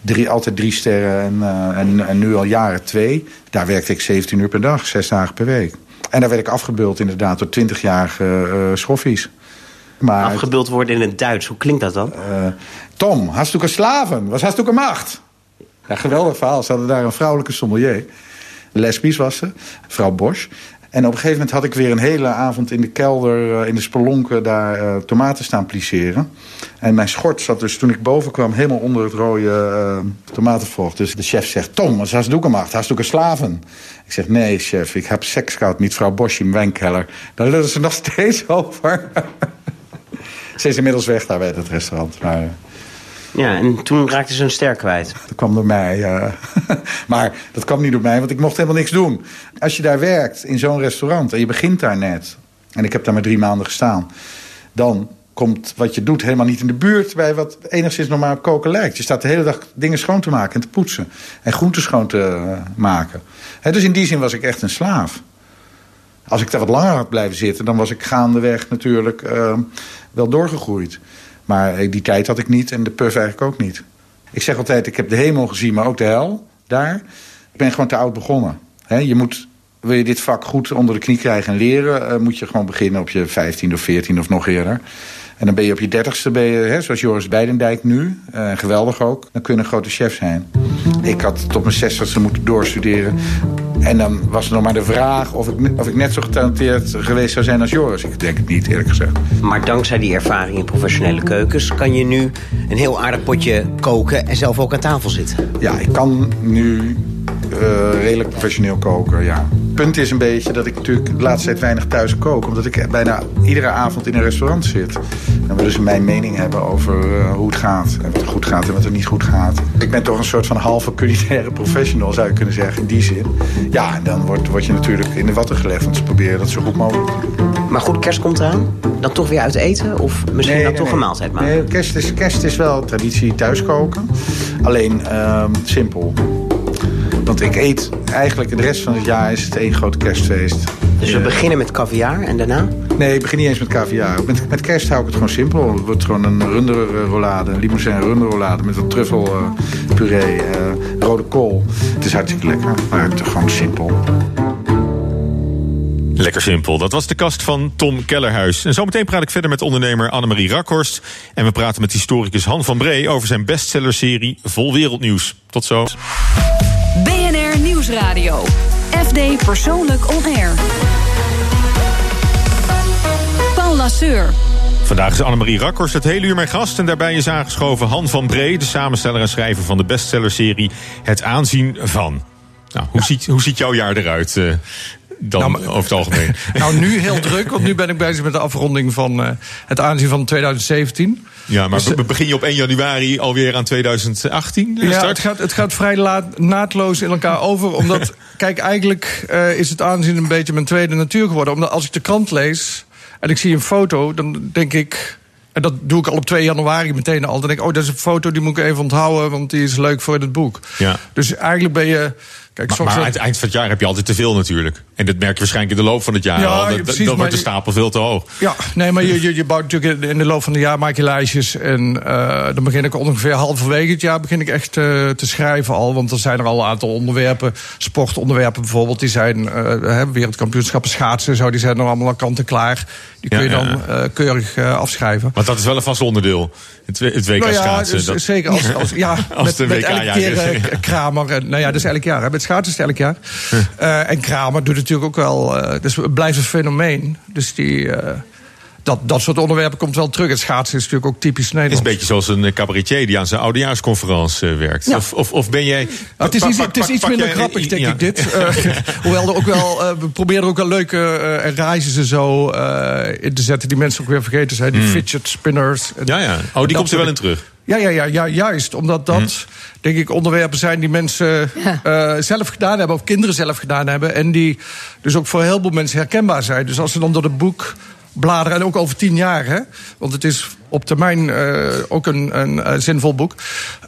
drie, altijd drie sterren en, uh, en, en, nu al jaren twee. Daar werkte ik 17 uur per dag, zes dagen per week. En daar werd ik afgebeeld inderdaad door 20-jarige uh, schoffies. Maar afgebeeld worden in het Duits, hoe klinkt dat dan? Uh, Tom, du slaven? Was du macht? Ja, geweldig verhaal. Ze hadden daar een vrouwelijke sommelier. Lesbisch was ze, vrouw Bosch. En op een gegeven moment had ik weer een hele avond in de kelder... in de spelonken daar uh, tomaten staan plisseren. En mijn schort zat dus toen ik boven kwam... helemaal onder het rode uh, tomatenvocht. Dus de chef zegt... Tom, was du gemacht? Hast du slaven? Ik zeg, nee chef, ik heb seks gehad met vrouw Bosch in wijnkeller. Daar lullen ze nog steeds over. Ze is inmiddels weg daar bij het restaurant. Maar, ja, en toen raakte ze een ster kwijt. Dat kwam door mij. Uh, maar dat kwam niet door mij, want ik mocht helemaal niks doen. Als je daar werkt, in zo'n restaurant, en je begint daar net... en ik heb daar maar drie maanden gestaan... dan komt wat je doet helemaal niet in de buurt... bij wat enigszins normaal koken lijkt. Je staat de hele dag dingen schoon te maken en te poetsen. En groenten schoon te uh, maken. He, dus in die zin was ik echt een slaaf. Als ik daar wat langer had blijven zitten... dan was ik gaandeweg natuurlijk uh, wel doorgegroeid. Maar die tijd had ik niet en de puff eigenlijk ook niet. Ik zeg altijd, ik heb de hemel gezien, maar ook de hel daar. Ik ben gewoon te oud begonnen. Je moet, wil je dit vak goed onder de knie krijgen en leren... Uh, moet je gewoon beginnen op je 15 of 14 of nog eerder. En dan ben je op je dertigste, ben je, zoals Joris Beidendijk nu, uh, geweldig ook... dan kun je grote chef zijn. Ik had tot mijn zestigste moeten doorstuderen. En dan was nog maar de vraag of ik, of ik net zo getalenteerd geweest zou zijn als Joris. Ik denk het niet, eerlijk gezegd. Maar dankzij die ervaring in professionele keukens... kan je nu een heel aardig potje koken en zelf ook aan tafel zitten. Ja, ik kan nu uh, redelijk professioneel koken, ja. Het punt is een beetje dat ik natuurlijk de laatste tijd weinig thuis kook. Omdat ik bijna iedere avond in een restaurant zit. Dan willen ze mijn mening hebben over uh, hoe het gaat. En wat er goed gaat en wat er niet goed gaat. Ik ben toch een soort van halve culinaire professional, zou je kunnen zeggen, in die zin. Ja, en dan wordt, word je natuurlijk in de watten gelegd. Want ze proberen dat zo goed mogelijk te doen. Maar goed, kerst komt eraan. Dan toch weer uit eten? Of misschien nee, dan nee, toch nee. een maaltijd maken? Nee, kerst is, kerst is wel traditie thuis koken. Alleen uh, simpel. Want ik eet eigenlijk de rest van het jaar is het één groot kerstfeest. Dus we uh, beginnen met caviar en daarna? Nee, ik begin niet eens met caviar. Met, met kerst hou ik het gewoon simpel. Het wordt gewoon een runderrollade, een limousin runderrollade... met wat truffelpuree, uh, rode kool. Het is hartstikke lekker, maar het is gewoon simpel. Lekker simpel. Dat was de kast van Tom Kellerhuis. En zometeen praat ik verder met ondernemer Annemarie Rakhorst. En we praten met historicus Han van Bree over zijn bestsellerserie Vol Wereldnieuws. Tot zo. BNR Nieuwsradio. FD Persoonlijk On Air. Vandaag is Annemarie Rakhorst het hele uur mijn gast. En daarbij is aangeschoven Han van Bree, de samensteller en schrijver van de bestsellerserie Het Aanzien van. Nou, hoe, ja. ziet, hoe ziet jouw jaar eruit? Uh, dan nou, over het algemeen? Nou, nu heel druk, want nu ben ik bezig met de afronding van uh, het aanzien van 2017. Ja, maar dus, begin je op 1 januari alweer aan 2018? Ja, start? Het, gaat, het gaat vrij laat, naadloos in elkaar over. Omdat, kijk, eigenlijk uh, is het aanzien een beetje mijn tweede natuur geworden. Omdat als ik de krant lees en ik zie een foto, dan denk ik... En dat doe ik al op 2 januari meteen al. Dan denk ik, oh, dat is een foto, die moet ik even onthouden... want die is leuk voor het boek. Ja. Dus eigenlijk ben je... Kijk, maar, maar aan het eind van het jaar heb je altijd te veel natuurlijk. En dat merk je waarschijnlijk in de loop van het jaar ja, al. Ja, Dan, precies, dan wordt de stapel veel te hoog. Ja, nee, maar je, je, je bouwt natuurlijk in de loop van het jaar maak je lijstjes. En uh, dan begin ik ongeveer halverwege het jaar begin ik echt uh, te schrijven al. Want er zijn er al een aantal onderwerpen. Sportonderwerpen bijvoorbeeld. Die zijn uh, wereldkampioenschappen schaatsen. Zo, die zijn er allemaal aan kant en klaar. Die kun je ja, dan keurig afschrijven. Want dat is wel een vast onderdeel. Het, het WK nou ja, schaatsen. Dus, dat... Zeker als, als, ja, als met, de met WK elke keer Kramer. En, nou ja, dat is elk jaar. Hè. Schaatsen is het elk jaar. Uh, en Kramer doet natuurlijk ook wel. Uh, dus het blijft een fenomeen. Dus die. Uh, dat, dat soort onderwerpen komt wel terug. Het schaatsen is natuurlijk ook typisch Nederlands. Het is een beetje zoals een cabaretier die aan zijn oudejaarsconferentie werkt. Ja. Of, of, of, ben jij... Nou, het is, iets, het is iets minder grappig, denk ja. ik, dit. Uh, hoewel er ook wel... Uh, we proberen er ook wel leuke uh, en zo in te zetten... die mensen ook weer vergeten zijn. Die mm. fidget spinners. Ja, ja. Oh, die komt er wel in terug. Ja, ja, ja, ja, juist. Omdat dat, mm. denk ik, onderwerpen zijn die mensen ja. uh, zelf gedaan hebben... of kinderen zelf gedaan hebben... en die dus ook voor heel veel mensen herkenbaar zijn. Dus als ze dan door het boek bladeren. En ook over tien jaar, hè? Want het is op termijn uh, ook een, een uh, zinvol boek.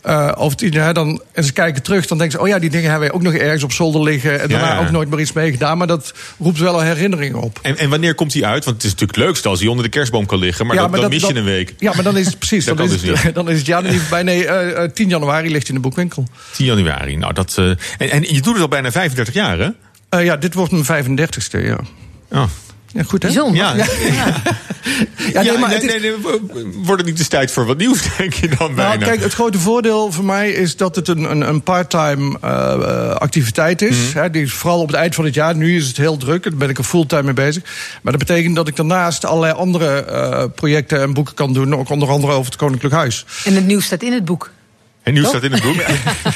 Uh, over tien jaar dan, en ze kijken terug, dan denken ze: oh ja, die dingen hebben wij ook nog ergens op zolder liggen. En daarna ja, ja. ook nooit meer iets mee gedaan. Maar dat roept wel een herinnering op. En, en wanneer komt die uit? Want het is natuurlijk het leukste als hij onder de kerstboom kan liggen. Maar, ja, dan, maar dan dat, mis je een week. Ja, maar dan is het precies. dan, is dus het, dan is het niet voorbij. Nee, 10 januari ligt in de boekwinkel. 10 januari. Nou, dat. en, en je doet het al bijna 35 jaar, hè? ja, dit wordt mijn 35ste, ja. Oh. Ja, goed hè? Bijzonder. Ja. Ja. ja. nee, maar nee, nee, nee, wordt het niet eens tijd voor wat nieuws, denk je dan bijna? Nou, kijk, het grote voordeel voor mij is dat het een, een, een part-time uh, activiteit is. Mm. Hè, die is vooral op het eind van het jaar. Nu is het heel druk, daar ben ik er fulltime mee bezig. Maar dat betekent dat ik daarnaast allerlei andere uh, projecten en boeken kan doen. Ook onder andere over het Koninklijk Huis. En het nieuws staat in het boek. En nieuws staat in het boek.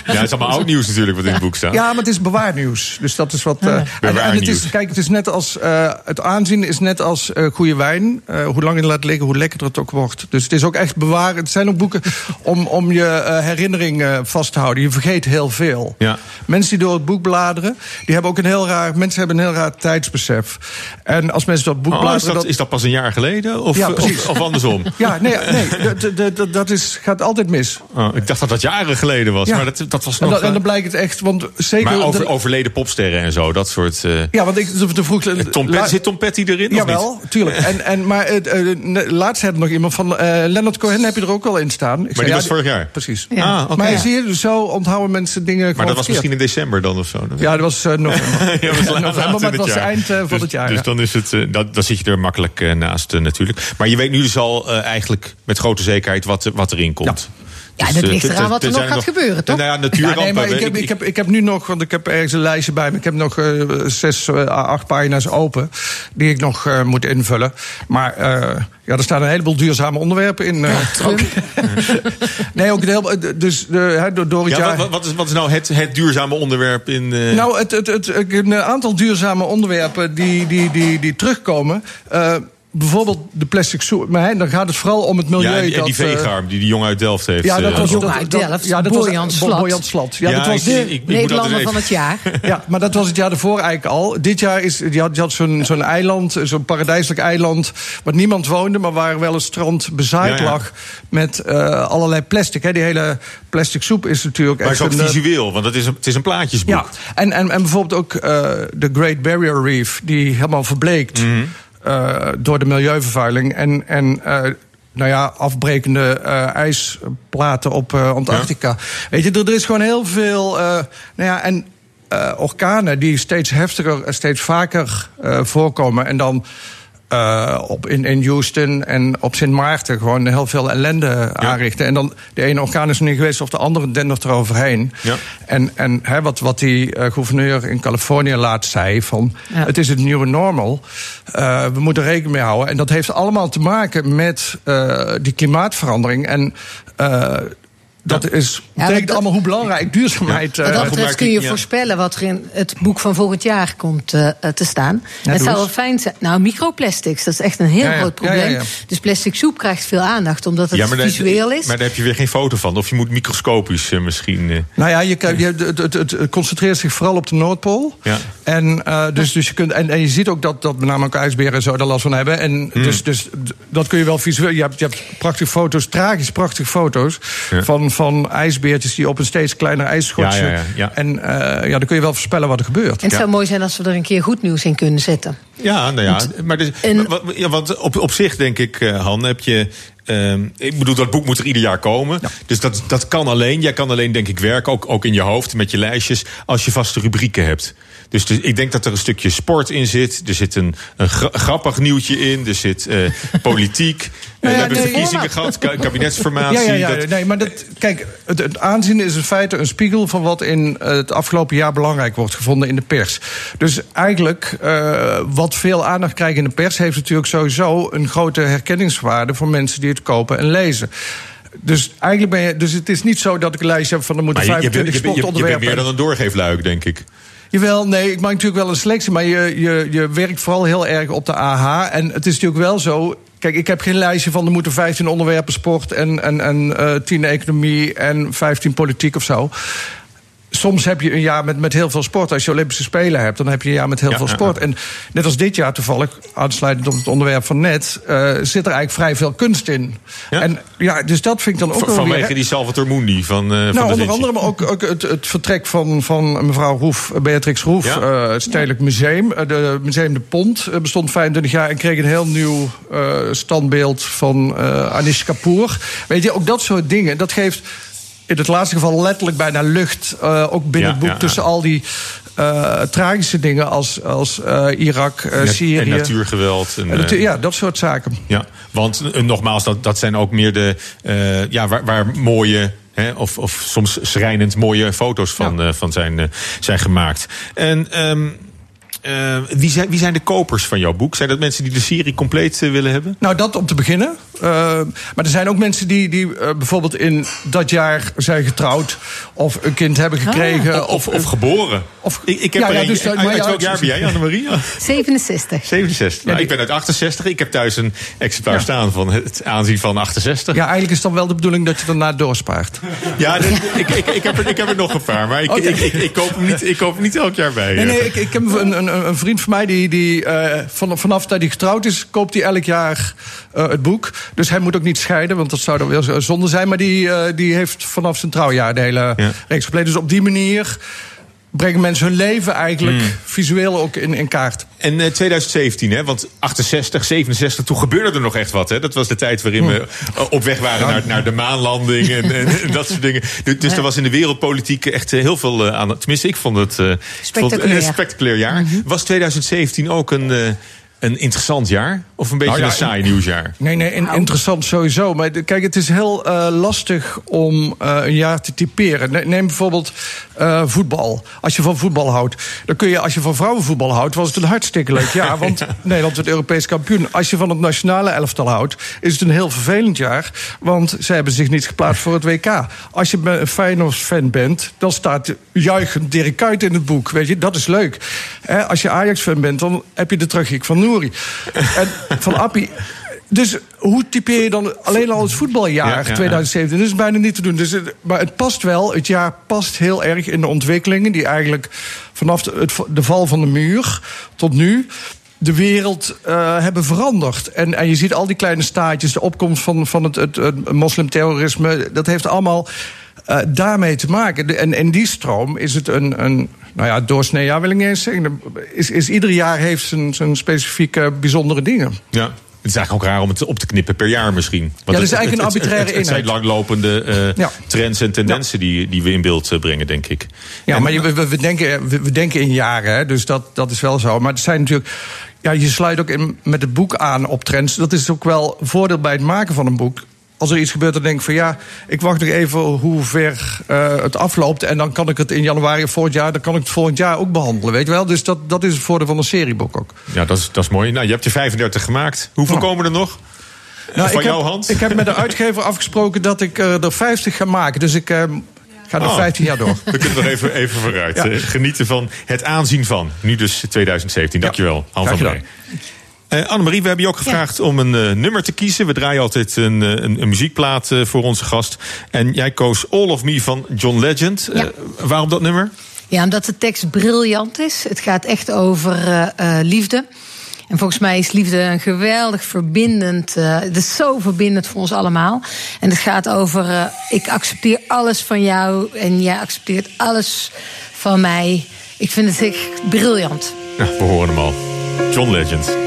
Ja, het is allemaal oud nieuws natuurlijk wat in het boek staat. Ja, maar het is bewaarnieuws. Dus dat is wat. Uh, en, en het is, kijk, het is net als. Uh, het aanzien is net als uh, goede wijn. hoe langer je laat liggen, hoe lekkerder het ook wordt. Dus het is ook echt bewaren. Het zijn ook boeken om, om je herinnering vast te houden. Je vergeet heel veel. Ja. Mensen die door het boek bladeren, die hebben ook een heel raar. Mensen hebben een heel raar tijdsbesef. En als mensen dat boek oh, bladeren. Is dat, dat, is dat pas een jaar geleden? Of, ja, of, of, andersom? Ja, nee, nee dat, dat, dat is, gaat altijd mis. Oh, ik dacht dat dat jaren geleden was. Ja. Maar dat, dat was en, nog, dan, en dan blijkt het echt, want zeker... Maar over, de, overleden popsterren en zo, dat soort... Uh, ja, want ik de, vroeg... Tom Petty, zit Tom Petty erin, Jawel, tuurlijk. En, en, maar uh, laatst had nog iemand van... Uh, Leonard Cohen heb je er ook al in staan. Ik maar zei, die ja, was vorig jaar? Precies. Ja. Ah, okay. Maar zie je, dus zo onthouden mensen dingen Maar dat was misschien in december dan of zo? Ja, dat was november. ja, was november, maar het was eind van dus, het jaar. Dus dan, is het, dat, dan zit je er makkelijk naast natuurlijk. Maar je weet nu dus al eigenlijk met grote zekerheid wat, wat erin komt. Ja. Ja, dat ligt eraan wat er nog gaat nog, gebeuren, toch? Nou ja, natuurrampen. Ja, nee, maar ik, heb, ik, heb, ik heb nu nog, want ik heb ergens een lijstje bij me. Ik heb nog uh, zes, uh, acht pagina's open die ik nog uh, moet invullen. Maar ja, er staan een heleboel duurzame onderwerpen in. Ja, ook. nee, ook een heel, dus de, door, door het ja, jaar. Wat, wat, is, wat is nou het, het duurzame onderwerp in? Nou, het, het, het, een aantal duurzame onderwerpen die, die, die, die terugkomen bijvoorbeeld de plastic soep. Maar dan gaat het vooral om het milieu. Ja, en, en dat, die veegarm die die jongen uit Delft heeft. Ja, dat was jongen uit Delft. Ja, dat was Slat. Bojan Slat. Ja, Ja, dat was ik- de ik- Nederlander van het jaar. ja, maar dat was het jaar ervoor eigenlijk al. Dit jaar is, je had, je had zo'n zo'n eiland, zo'n paradijselijk eiland... waar niemand woonde, maar waar wel een strand bezaaid Ja, ja. lag... met eh, allerlei plastic. Hè. Die hele plastic soep is natuurlijk Maar echt het is ook een, eh, visueel, want het is een, het is een plaatjesboek. Ja, en, en, en bijvoorbeeld ook eh, de Great Barrier Reef... die helemaal verbleekt Mhm. Eh, door de milieuvervuiling. En... en eh, nou ja, afbrekende eh, ijsplaten op Antarctica. Weet je, er, er is gewoon heel veel. nou ja, en orkanen die steeds heftiger en steeds vaker voorkomen. En dan eh, op, in, in Houston en op Sint Maarten gewoon heel veel ellende aanrichten. En dan de ene orkaan is er niet geweest of de andere dendert eroverheen. Ja. En, en hè, wat, wat die eh, gouverneur in Californië laatst zei: van Ja. het is het nieuwe normal. Eh, we moeten rekening mee houden. En dat heeft allemaal te maken met eh, die klimaatverandering. En eh, dat is, betekent dat- allemaal hoe belangrijk duurzaamheid Wat eh, dat betreft kun je ja. voorspellen wat er in het boek van volgend jaar komt eh, eh, te staan. Ja, het zou wel fijn zijn. Nou, microplastics, dat is echt een heel Ja, ja. groot Ja, ja, probleem. ja. Dus plastic soep krijgt veel aandacht, omdat het visueel is. Maar daar heb je weer geen foto van. Of je moet microscopisch misschien. eh. Nou ja, je, kan- je, het, het, het, het concentreert zich vooral op de Noordpool. Ja. En, eh, dus, dus je kunt, en, en je ziet ook dat, dat met name ook ijsberen en zo daar last van hebben. En Hmm. dus, dus dat kun je wel visueel. Je hebt, je hebt prachtige foto's, tragisch prachtige foto's. Ja. Van, van ijsbeertjes die op een steeds kleiner ijsschotje. Ja, ja, ja, ja. En eh, ja, dan kun je wel voorspellen wat er gebeurt. En het zou mooi zijn als we er een keer goed nieuws in kunnen zetten. Ja, nou ja. Maar dus, en- maar wat- ja, want op, op zich denk ik, eh, Han, heb je. ehm, ik bedoel, dat boek moet er ieder jaar komen. Dus dat, dat kan alleen. Jij kan alleen, denk ik, werken, ook, ook in je hoofd met je lijstjes, als je vaste rubrieken hebt. Dus, ik denk dat er een stukje sport in zit. Er zit een, een gra- grappig nieuwtje in. Er zit eh, politiek. Eh, Nou we ja, hebben nee, verkiezingen gehad, ka- kabinetsformatie. Ja, ja, ja, dat- nee, maar dat, kijk, het, het aanzien is in feite een spiegel van wat in eh, het afgelopen jaar belangrijk wordt gevonden in de pers. Dus eigenlijk, wat veel aandacht krijgt in de pers, heeft natuurlijk sowieso een grote herkenningswaarde voor mensen die het kopen en lezen. Dus eigenlijk ben je. Dus het is niet zo dat ik een lijstje heb van er moeten maar je, je, bent- 25 je, bent- je, je bent sportonderwerpen. meer dan een doorgeefluik, denk ik. Jawel, nee, ik maak natuurlijk wel een selectie, maar je, je, je werkt vooral heel erg op de AH. En het is natuurlijk wel zo. Kijk, ik heb geen lijstje van er moeten 15 onderwerpen sport en, en, en eh 10 economie en 15 politiek of zo. Soms heb je een jaar met, met heel veel sport. Als je Olympische Spelen hebt, dan heb je een jaar met heel Ja, veel sport. En net als dit jaar toevallig, aansluitend op het onderwerp van net... eh, zit er eigenlijk vrij veel kunst in. En ja, dus dat vind ik dan ook V- wel weer- Vanwege die Salvatore Mundi van, eh van nou, de onder Vinci. andere, maar ook, ook het, het vertrek van, van mevrouw Roef, Beatrix Roef, Ja. eh, het Stedelijk Museum. Eh, de Museum de Pont eh, bestond 25 jaar en kreeg een heel nieuw eh, standbeeld van eh Anish Kapoor. Weet je, ook dat soort dingen, dat geeft in het laatste geval letterlijk bijna lucht. eh, ook binnen Ja, het boek ja, ja. tussen al die eh, tragische dingen als, als eh, Irak, Syrië. En natuurgeweld. En, En natu- eh, ja, dat soort zaken. Ja, want nogmaals, dat, dat zijn ook meer de. ja, waar, waar mooie. Hè, of, of soms schrijnend mooie foto's van, van zijn, zijn gemaakt. En. ehm, eh, wie, zijn, wie zijn de kopers van jouw boek? Zijn dat mensen die de serie compleet willen hebben? Nou, dat om te beginnen. Uh, maar er zijn ook mensen die, die uh, bijvoorbeeld in dat jaar zijn getrouwd... of een kind hebben gekregen. Ah, of, of, geboren. Of, ik, ik heb ja, er ja, een- dus dat- uit, maar uit ja, welk jaar ben jij, Annemarie? 67. 67. Nou, ik ben uit 68. Ik heb thuis een exemplaar Ja. staan van het aanzien van 68. Ja, eigenlijk is dan wel de bedoeling dat je daarna doorspaart. Ja, dit- ik, ik, ik, heb er, ik heb er nog een paar, maar ik, Oké. ik, ik, ik koop hem niet, ik koop hem niet elk jaar bij. Nee, eh. nee, ik, ik heb een, een, een vriend van mij die, die uh, van, vanaf dat hij getrouwd is, koopt hij elk jaar uh, het boek. Dus hij moet ook niet scheiden, want dat zou dan weer zonde zijn. Maar die, uh, die heeft vanaf zijn trouwjaar de hele ja. reeks gepleegd. Dus op die manier brengen mensen hun leven eigenlijk Mm. visueel ook in, in kaart. En eh, 2017, hè, want 68, 67, toen gebeurde er nog echt wat. Hè? Dat was de tijd waarin we eh, op weg waren naar, naar de maanlanding en, en, en dat soort dingen. Dus, dus er was in de wereldpolitiek echt eh, heel veel eh, aan. Tenminste, ik vond het, eh, Spectaculair. vond het een spectaculair jaar. Was 2017 ook een, eh, een interessant jaar? Of een beetje Nou ja, een saai nieuwsjaar? Nee, nee, in- interessant sowieso. Maar de- kijk, het is heel eh, lastig om eh, een jaar te typeren. Ne- Neem bijvoorbeeld eh, voetbal. Als je van voetbal houdt, dan kun je, als je van vrouwenvoetbal houdt, was het een hartstikke leuk jaar. Want Nederland werd Europees kampioen. Als je van het nationale elftal houdt, is het een heel vervelend jaar. Want ze hebben zich niet geplaatst voor het WK. Als je een Feyenoord-fan bent, dan staat juichend Dirk Kuyt in het boek. Weet je, dat is leuk. Hè, als je Ajax-fan bent, dan heb je de terugkick van En van Appie. Dus hoe typeer je dan alleen al het voetbaljaar Ja, ja, ja. 2017? Dat is bijna niet te doen. Dus het, maar het past wel. Het jaar past heel erg in de ontwikkelingen... die eigenlijk vanaf de, het, de val van de muur tot nu de wereld eh, hebben veranderd. En, en je ziet al die kleine staatjes, de opkomst van, van het, het, het moslimterrorisme... dat heeft allemaal eh, daarmee te maken. De- En in die stroom is het een... een nou ja, doorsnee jaar wil ik niet eens zeggen. Is, is ieder jaar heeft zijn, zijn specifieke bijzondere dingen. Ja. Het is eigenlijk ook raar om het op te knippen per jaar misschien. Want dat is eigenlijk het- een arbitraire het, het zijn inhoud. langlopende eh, Ja. trends en tendensen die, die we in beeld eh, brengen, denk ik. Ja, En- maar je- we, we, we denken, we, we denken in jaren, hè, dus dat, dat is wel zo. Maar het zijn natuurlijk. Ja, je sluit ook in, met het boek aan op trends. Dat is ook wel een voordeel bij het maken van een boek. Als er iets gebeurt, dan denk ik van ja, ik wacht nog even hoe ver eh, het afloopt. En dan kan ik het in januari volgend jaar, dan kan ik het volgend jaar ook behandelen. Weet je wel? Dus dat, dat is het voordeel van een serieboek ook. Ja, dat is, dat is mooi. Nou, je hebt er 35 gemaakt. Hoeveel Ja. komen er nog? Nou, van ik jouw heb, hand? Ik heb met de uitgever afgesproken dat ik eh, er 50 ga maken. Dus ik eh, ga nog Oh. 15 jaar door. We kunnen nog even, even vooruit. Ja. Eh, genieten van het aanzien van. Nu dus 2017. Dankjewel, Han graag van gedaan. Eh Annemarie, we hebben je ook gevraagd om een eh, nummer te kiezen. We draaien altijd een, eh, een, een muziekplaat voor onze gast. En jij koos All of Me van John Legend. Ja. Waarom dat nummer? Ja, omdat de tekst briljant is. Het gaat echt over liefde. En volgens mij is liefde een geweldig verbindend. eh, het is zo verbindend voor ons allemaal. En het gaat over: ik accepteer alles van jou en jij accepteert alles van mij. Ik vind het echt briljant. Nou, we horen hem al. John Legend.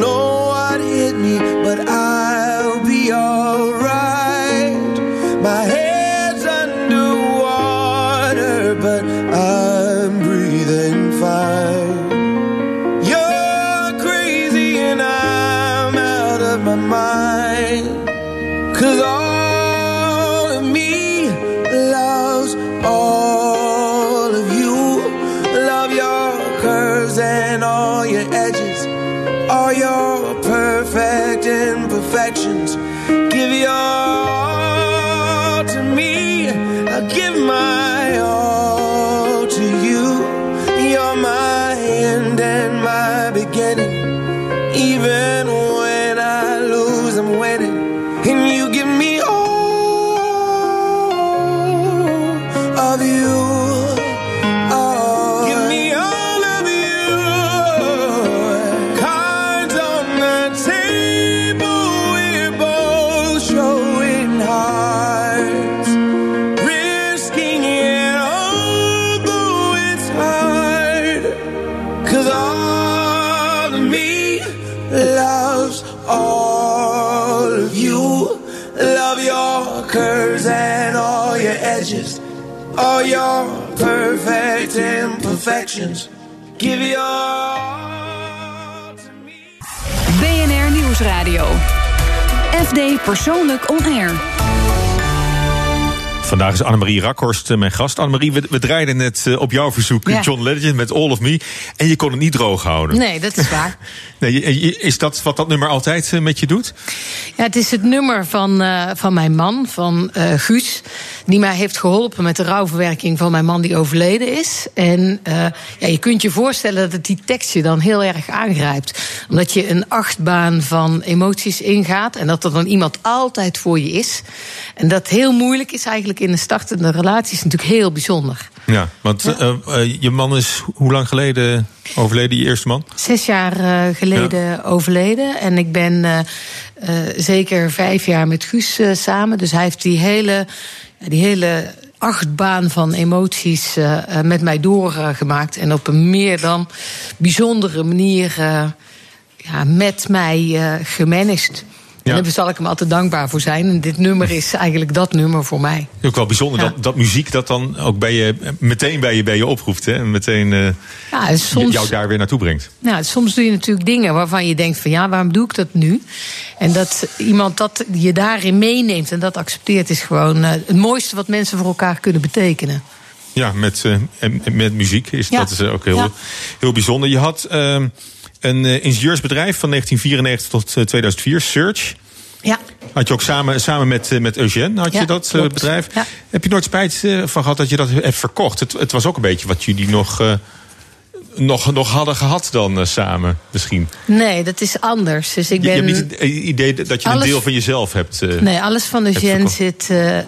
know what hit me, but I'll be alright. And you give me all imperfections. Give your BNR Nieuwsradio. FD Persoonlijk On Air. Vandaag is Annemarie Rakhorst eh, mijn gast. Annemarie, we, we draaiden net eh, op jouw verzoek Ja. John Legend met All of Me. En je kon het niet droog houden. Nee, dat is waar. Nee, is dat wat dat nummer altijd eh, met je doet? Ja, het is het nummer van, van mijn man, van eh, Guus. Die mij heeft geholpen met de rouwverwerking van mijn man die overleden is. En ja, je kunt je voorstellen dat het die tekst je dan heel erg aangrijpt. Omdat je een achtbaan van emoties ingaat. En dat er dan iemand altijd voor je is. En dat heel moeilijk is eigenlijk in een startende relatie. Is natuurlijk heel bijzonder. Ja, want eh, eh, je man is hoe lang geleden overleden, je eerste man? Zes jaar eh, geleden overleden. En ik ben zeker vijf jaar met Guus samen. Dus hij heeft die hele, die hele achtbaan van emoties met mij doorgemaakt. en op een meer dan bijzondere manier ja, met mij eh gemanaged. En daar zal ik hem altijd dankbaar voor zijn. En dit nummer is eigenlijk dat nummer voor mij. Ook wel bijzonder dat, dat muziek dat dan ook bij je, meteen bij je, bij je oproept. Hè? En meteen eh, Ja, en soms- jou daar weer naartoe brengt. Nou, soms doe je natuurlijk dingen waarvan je denkt van ja, waarom doe ik dat nu? En dat iemand dat je daarin meeneemt en dat accepteert is gewoon eh, het mooiste wat mensen voor elkaar kunnen betekenen. Ja, met, eh, met muziek is Ja. dat is ook heel, Ja. heel bijzonder. Je had ehm, een eh, ingenieursbedrijf van 1994 tot eh, 2004, Search. Ja. Had je ook samen, samen met, eh, met Eugène had Ja, je dat eh, klopt. bedrijf. Ja. Heb je nooit spijt eh, van gehad dat je dat hebt verkocht? Het, het was ook een beetje wat jullie nog, eh, nog, nog hadden gehad dan eh, samen, misschien. Nee, dat is anders. Dus ik Je, je ben. hebt niet het idee dat je Alles- een deel van jezelf hebt. eh, Nee, alles van verkocht. zit eh,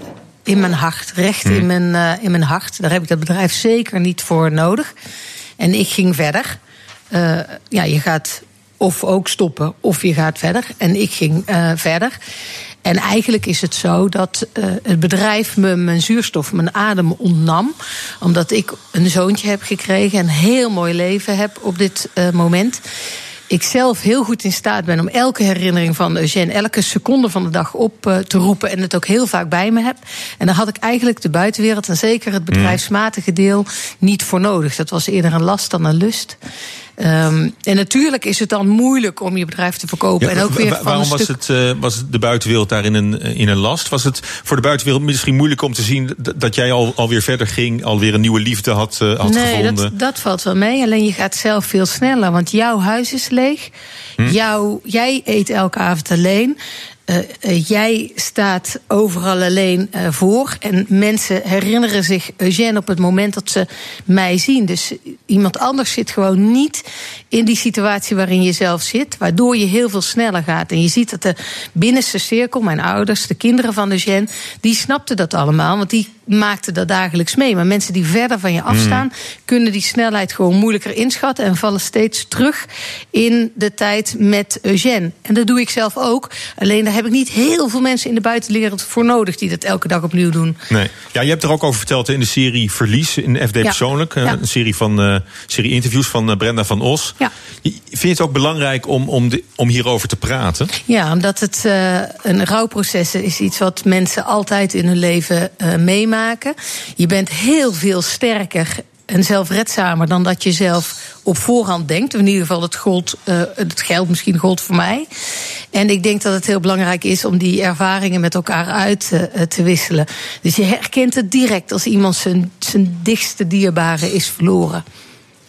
in mijn hart, recht Hmm. in, mijn, eh, in mijn hart. Daar heb ik dat bedrijf zeker niet voor nodig. En ik ging verder. Eh, ja, je gaat of ook stoppen of je gaat verder. En ik ging eh, verder. En eigenlijk is het zo dat eh, het bedrijf me mijn zuurstof, mijn adem ontnam. Omdat ik een zoontje heb gekregen en een heel mooi leven heb op dit moment ik zelf heel goed in staat ben om elke herinnering van Eugène, elke seconde van de dag op te roepen en het ook heel vaak bij me heb. En daar had ik eigenlijk de buitenwereld en zeker het bedrijfsmatige deel niet voor nodig. Dat was eerder een last dan een lust. Ehm, en natuurlijk is het dan moeilijk om je bedrijf te verkopen. Ja, en ook weer wa- van waarom een was, stuk... het, eh, was de buitenwereld daarin een, in een last? Was het voor de buitenwereld misschien moeilijk om te zien dat jij al, alweer verder ging, alweer een nieuwe liefde had, eh, had nee, gevonden? dat, dat valt wel mee. Alleen je gaat zelf veel sneller. Want jouw huis is leeg. Hm? Jouw, jij eet elke avond alleen. Eh, eh, jij staat overal alleen eh, voor. En mensen herinneren zich Eugène op het moment dat ze mij zien. Dus iemand anders zit gewoon niet in die situatie waarin je zelf zit. Waardoor je heel veel sneller gaat. En je ziet dat de binnenste cirkel, mijn ouders, de kinderen van Eugène... die snapten dat allemaal, want die maakten dat dagelijks mee. Maar mensen die verder van je afstaan... kunnen die snelheid gewoon moeilijker inschatten... en vallen steeds terug in de tijd met Eugène. En dat doe ik zelf ook. Alleen daar heb ik niet heel veel mensen in de buitenwereld voor nodig... die dat elke dag opnieuw doen. Nee. Ja, je hebt er ook over verteld in de serie Verlies in FD Ja. Persoonlijk. eh, Ja. Een serie, van, eh, serie interviews van eh, Brenda van Os. Ja. Vind je het ook belangrijk om, om, de, om hierover te praten? Ja, omdat het een rouwproces is iets wat mensen altijd in hun leven meemaken. Je bent heel veel sterker en zelfredzamer dan dat je zelf op voorhand denkt. In ieder geval, het, gold, eh, het geld misschien gold voor mij. En ik denk dat het heel belangrijk is om die ervaringen met elkaar uit eh, te wisselen. Dus je herkent het direct als iemand zijn, zijn dichtste dierbare is verloren.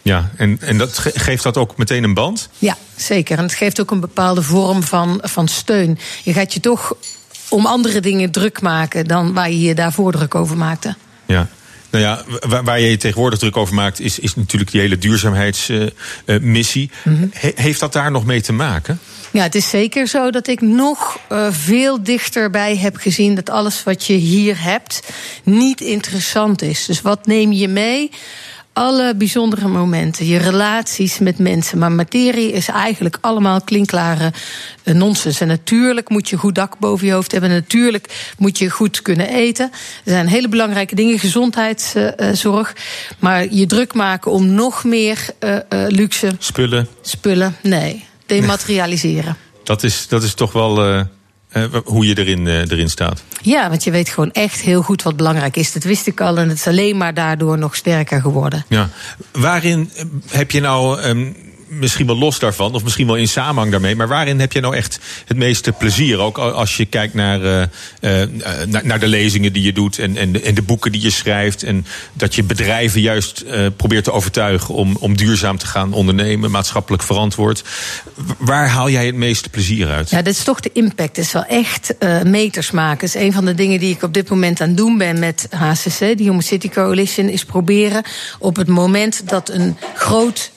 Ja, en, en dat ge- geeft dat ook meteen een band? Ja, zeker. En het geeft ook een bepaalde vorm van, van steun. Je gaat je toch om andere dingen druk maken dan waar je je daarvoor druk over maakte. Ja. Nou ja, waar, waar je je tegenwoordig druk over maakt, is, is natuurlijk die hele duurzaamheidsmissie. heeft dat daar nog mee te maken? Ja, het is zeker zo dat ik nog uh, veel dichterbij heb gezien dat alles wat je hier hebt niet interessant is. Dus wat neem je mee? Alle bijzondere momenten, je relaties met mensen. Maar materie is eigenlijk allemaal klinkklare uh, nonsens. En natuurlijk moet je goed dak boven je hoofd hebben. Natuurlijk moet je goed kunnen eten. Er zijn hele belangrijke dingen, gezondheidszorg. Maar je druk maken om nog meer uh, luxe. Spullen. Spullen, nee. Dematerialiseren. Dat is, dat is toch wel. Uh, hoe je erin, uh, erin staat. Ja, want je weet gewoon echt heel goed wat belangrijk is. Dat wist ik al en het is alleen maar daardoor nog sterker geworden. Ja. Waarin heb je nou. Um misschien wel los daarvan, of misschien wel in samenhang daarmee. Maar waarin heb je nou echt het meeste plezier? Ook als je kijkt naar, uh, uh, naar, de lezingen die je doet en, en, de, en de boeken die je schrijft. En dat je bedrijven juist uh, probeert te overtuigen om, om duurzaam te gaan ondernemen, maatschappelijk verantwoord. Waar haal jij het meeste plezier uit? Ja, dat is toch de impact. Het is wel echt meters maken. Dat is een van de dingen die ik op dit moment aan het doen ben met HCC, de Human City Coalition, is proberen op het moment dat een groot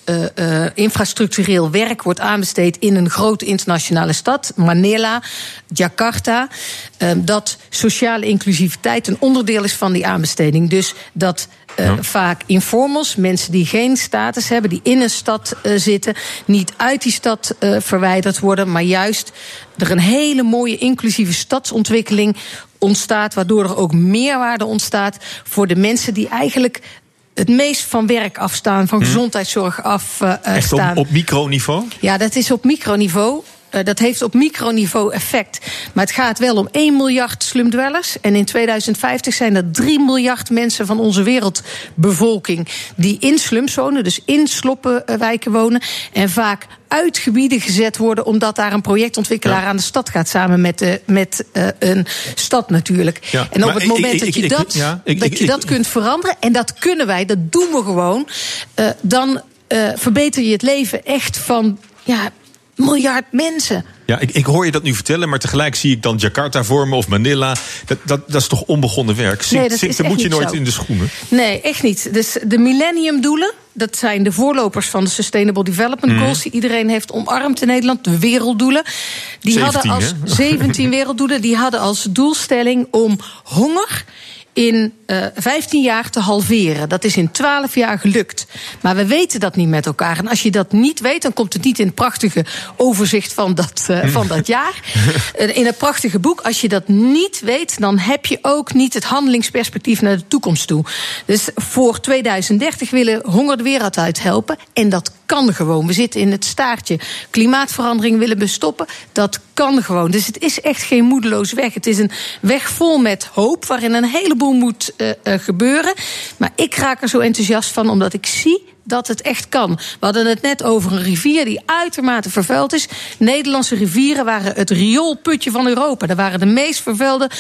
infrastructureel werk wordt aanbesteed in een grote internationale stad, Manila, Jakarta, dat sociale inclusiviteit een onderdeel is van die aanbesteding. Dus dat uh, ja. vaak informals, mensen die geen status hebben, die in een stad uh, zitten, niet uit die stad uh, verwijderd worden, maar juist er een hele mooie inclusieve stadsontwikkeling ontstaat, waardoor er ook meerwaarde ontstaat voor de mensen die eigenlijk het meest van werk afstaan, van gezondheidszorg afstaan. Uh, Echt op, op microniveau? Ja, dat is op microniveau. Uh, dat heeft op microniveau effect. Maar het gaat wel om 1 miljard slumdwellers. En in 2050 zijn er 3 miljard mensen van onze wereldbevolking die in slums wonen, dus in sloppenwijken wonen. En vaak uit gebieden gezet worden, omdat daar een projectontwikkelaar ja. aan de stad gaat, samen met, de, met uh, een stad natuurlijk. Ja, en op het moment ik, ik, dat je, ik, dat, ja, dat, je dat kunt veranderen, en dat kunnen wij, dat doen we gewoon, uh, dan uh, verbeter je het leven echt van ja, miljard mensen. Ja, ik, ik hoor je dat nu vertellen, maar tegelijk zie ik dan Jakarta voor me of Manila. Dat, dat, dat is toch onbegonnen werk? Zink, nee, dat daar moet je nooit zo. in de schoenen. Nee, echt niet. Dus de millenniumdoelen, dat zijn de voorlopers van de Sustainable Development Mhm. Goals... die iedereen heeft omarmd in Nederland, de werelddoelen. Die 17, hadden als hè? 17 werelddoelen, die hadden als doelstelling om honger in uh, 15 jaar te halveren. Dat is in 12 jaar gelukt. Maar we weten dat niet met elkaar. En als je dat niet weet, dan komt het niet in het prachtige overzicht van dat, uh, van dat jaar. Uh, in het prachtige boek. Als je dat niet weet, dan heb je ook niet het handelingsperspectief naar de toekomst toe. Dus voor 2030 willen honger de wereld uit helpen. En dat kan gewoon. We zitten in het staartje. Klimaatverandering willen we stoppen. Dat kan gewoon. Dus het is echt geen moedeloze weg. Het is een weg vol met hoop, waarin een heleboel moet uh, uh, gebeuren. Maar ik raak er zo enthousiast van, omdat ik zie dat het echt kan. We hadden het net over een rivier die uitermate vervuild is. Nederlandse rivieren waren het rioolputje van Europa. Dat waren de meest vervuilde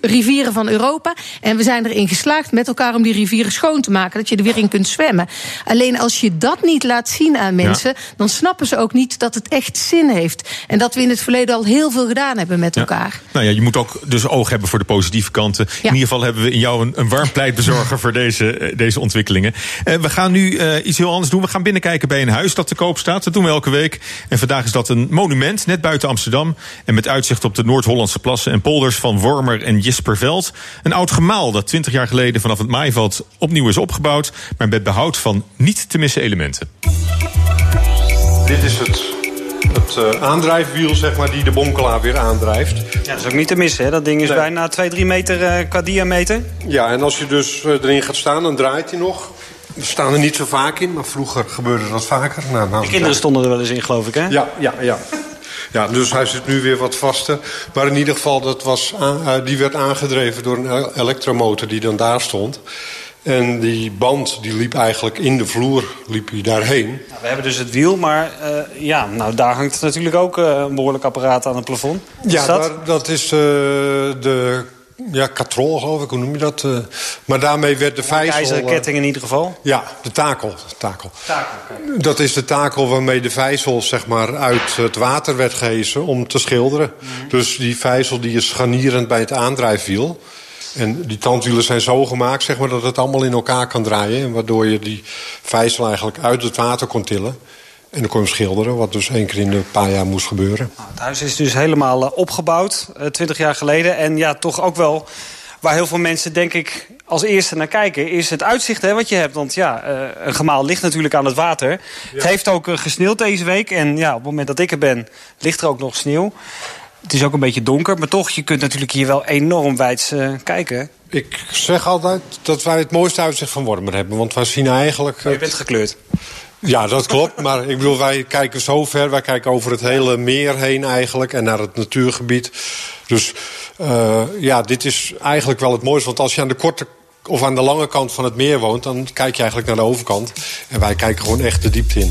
rivieren van Europa. En we zijn erin geslaagd met elkaar om die rivieren schoon te maken. Dat je er weer in kunt zwemmen. Alleen als je dat niet laat zien aan mensen... Ja. dan snappen ze ook niet dat het echt zin heeft. En dat we in het verleden al heel veel gedaan hebben met Ja. elkaar. Nou ja, je moet ook dus oog hebben voor de positieve kanten. In ieder geval hebben we in jou een, een warm pleitbezorger voor deze, deze ontwikkelingen. Eh, we gaan nu eh, iets heel anders doen. We gaan binnenkijken bij een huis dat te koop staat. Dat doen we elke week. En vandaag is dat een monument, net buiten Amsterdam. En met uitzicht op de Noord-Hollandse plassen en polders van Wormer en Jisperveld. Een oud gemaal dat 20 jaar geleden vanaf het maaiveld opnieuw is opgebouwd. Maar met behoud van niet te missen elementen. Dit is het, het eh, aandrijfwiel, zeg maar, die de bonkelaar weer aandrijft. Ja, dat is ook niet te missen, hè? Dat ding is Nee. bijna 2, 3 meter eh, qua diameter. Ja, en als je dus eh, erin gaat staan, dan draait hij nog. We staan er niet zo vaak in, maar vroeger gebeurde dat vaker. Nou, nou, De kinderen stonden er wel eens in, geloof ik, hè? Ja, ja, ja. Ja, dus hij zit nu weer wat vaster. Maar in ieder geval, dat was eh, die werd aangedreven door een el- elektromotor die dan daar stond. En die band die liep eigenlijk in de vloer liep hij daarheen. Nou, we hebben dus het wiel, maar eh, ja, nou, daar hangt natuurlijk ook eh, een behoorlijk apparaat aan het plafond. Wat Ja, is dat? daar- dat is eh, de ja, katrol geloof ik, hoe noem je dat? Uh, maar daarmee werd de vijzel... ijzeren ketting in ieder geval? Ja, de takel. takel. Dat is de takel waarmee de vijzel zeg maar, uit het water werd gehezen om te schilderen. Mm. Dus die vijzel die is scharnierend bij het aandrijfwiel. En die tandwielen zijn zo gemaakt zeg maar, dat het allemaal in elkaar kan draaien. En waardoor je die vijzel eigenlijk uit het water kon tillen. En dan kon je hem schilderen, wat dus één keer in een paar jaar moest gebeuren. Nou, het huis is dus helemaal uh, opgebouwd, uh, twintig jaar geleden. En ja, toch ook wel waar heel veel mensen, denk ik, als eerste naar kijken... is het uitzicht hè, wat je hebt. Want ja, uh, een gemaal ligt natuurlijk aan het water. Ja. Het heeft ook gesneeuwd deze week. En ja, op het moment dat ik er ben, ligt er ook nog sneeuw. Het is ook een beetje donker, maar toch, je kunt natuurlijk hier wel enorm wijd kijken. Ik zeg altijd dat wij het mooiste uitzicht van Wormer hebben. Want wij zien eigenlijk... Maar je bent gekleurd. Ja, dat klopt. Maar ik bedoel, wij kijken zo ver. Wij kijken over het hele meer heen eigenlijk. En naar het natuurgebied. Dus uh, ja, dit is eigenlijk wel het mooiste. Want als je aan de korte of aan de lange kant van het meer woont... dan kijk je eigenlijk naar de overkant. En wij kijken gewoon echt de diepte in.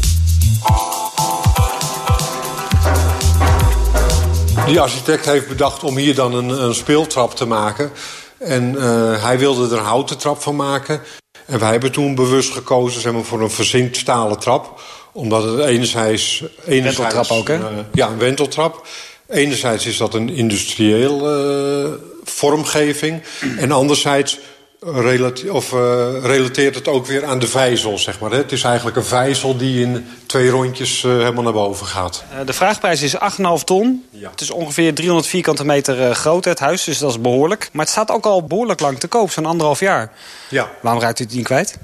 Die architect heeft bedacht om hier dan een, een speeltrap te maken. En uh, hij wilde er een houten trap van maken. En wij hebben toen bewust gekozen zeg maar, voor een verzinkt stalen trap. Omdat het enerzijds... enerzijds wenteltrap ook, hè? Uh, ja, een wenteltrap. Enerzijds is dat een industrieel uh, vormgeving. En anderzijds relate of, uh, relateert het ook weer aan de vijzel, zeg maar. Hè? Het is eigenlijk een vijzel die in twee rondjes uh, helemaal naar boven gaat. Uh, de vraagprijs is 8,5 ton. Ja. Het is ongeveer 300 vierkante meter groot, het huis, dus dat is behoorlijk. Maar het staat ook al behoorlijk lang te koop, zo'n anderhalf jaar. Ja. Waarom raakt u het niet kwijt?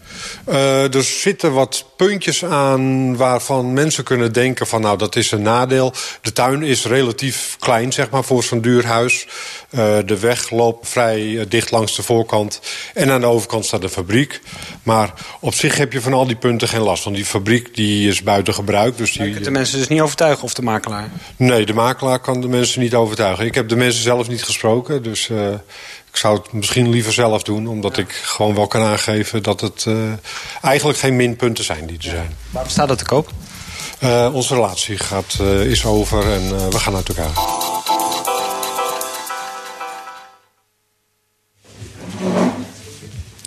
er zitten wat puntjes aan waarvan mensen kunnen denken van... nou, dat is een nadeel. De tuin is relatief klein, zeg maar, voor zo'n duur huis. de weg loopt vrij dicht langs de voorkant... En aan de overkant staat de fabriek. Maar op zich heb je van al die punten geen last. Want die fabriek die is buiten gebruik. Dus die... Je kunt de mensen dus niet overtuigen of de makelaar? Nee, de makelaar kan de mensen niet overtuigen. Ik heb de mensen zelf niet gesproken. Dus uh, ik zou het misschien liever zelf doen. Omdat ja. ik gewoon wel kan aangeven dat het uh, eigenlijk geen minpunten zijn die er zijn. Waarom staat dat te koop? Uh, onze relatie gaat, is over en we gaan uit elkaar.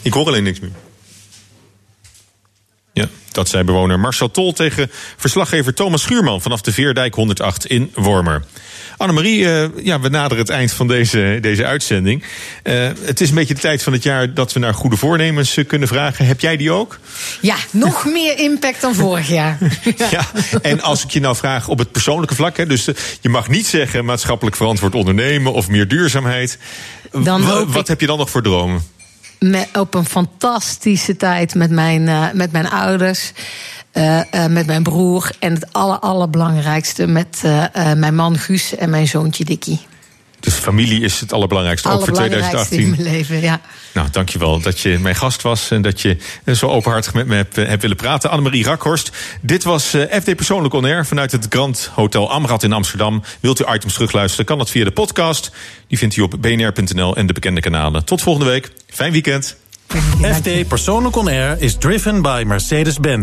Ik hoor alleen niks meer. Ja, dat zei bewoner Marcel Tol tegen verslaggever Thomas Schuurman vanaf de Veerdijk 108 in Wormer. Annemarie, uh, ja, we naderen het eind van deze, deze uitzending. Uh, het is een beetje de tijd van het jaar dat we naar goede voornemens uh, kunnen vragen. Heb jij die ook? Ja, nog meer impact dan vorig jaar. ja, en als ik je nou vraag op het persoonlijke vlak, hè, dus je mag niet zeggen maatschappelijk verantwoord ondernemen of meer duurzaamheid. Dan wat ik... heb je dan nog voor dromen? Op een fantastische tijd met mijn, uh, met mijn ouders. Uh, uh, met mijn broer. En het aller, allerbelangrijkste met mijn man Guus en mijn zoontje Dikkie. Dus familie is het allerbelangrijkste, ook voor 2018. in mijn leven, ja. Nou, dankjewel dat je mijn gast was en dat je zo openhartig met me hebt, hebt willen praten. Annemarie Rakhorst, dit was FD Persoonlijk On Air vanuit het Grand Hotel Amrad in Amsterdam. Wilt u items terugluisteren, kan dat via de podcast. Die vindt u op bnr.nl en de bekende kanalen. Tot volgende week. Fijn weekend. FD Persoonlijk On Air is driven by Mercedes-Benz.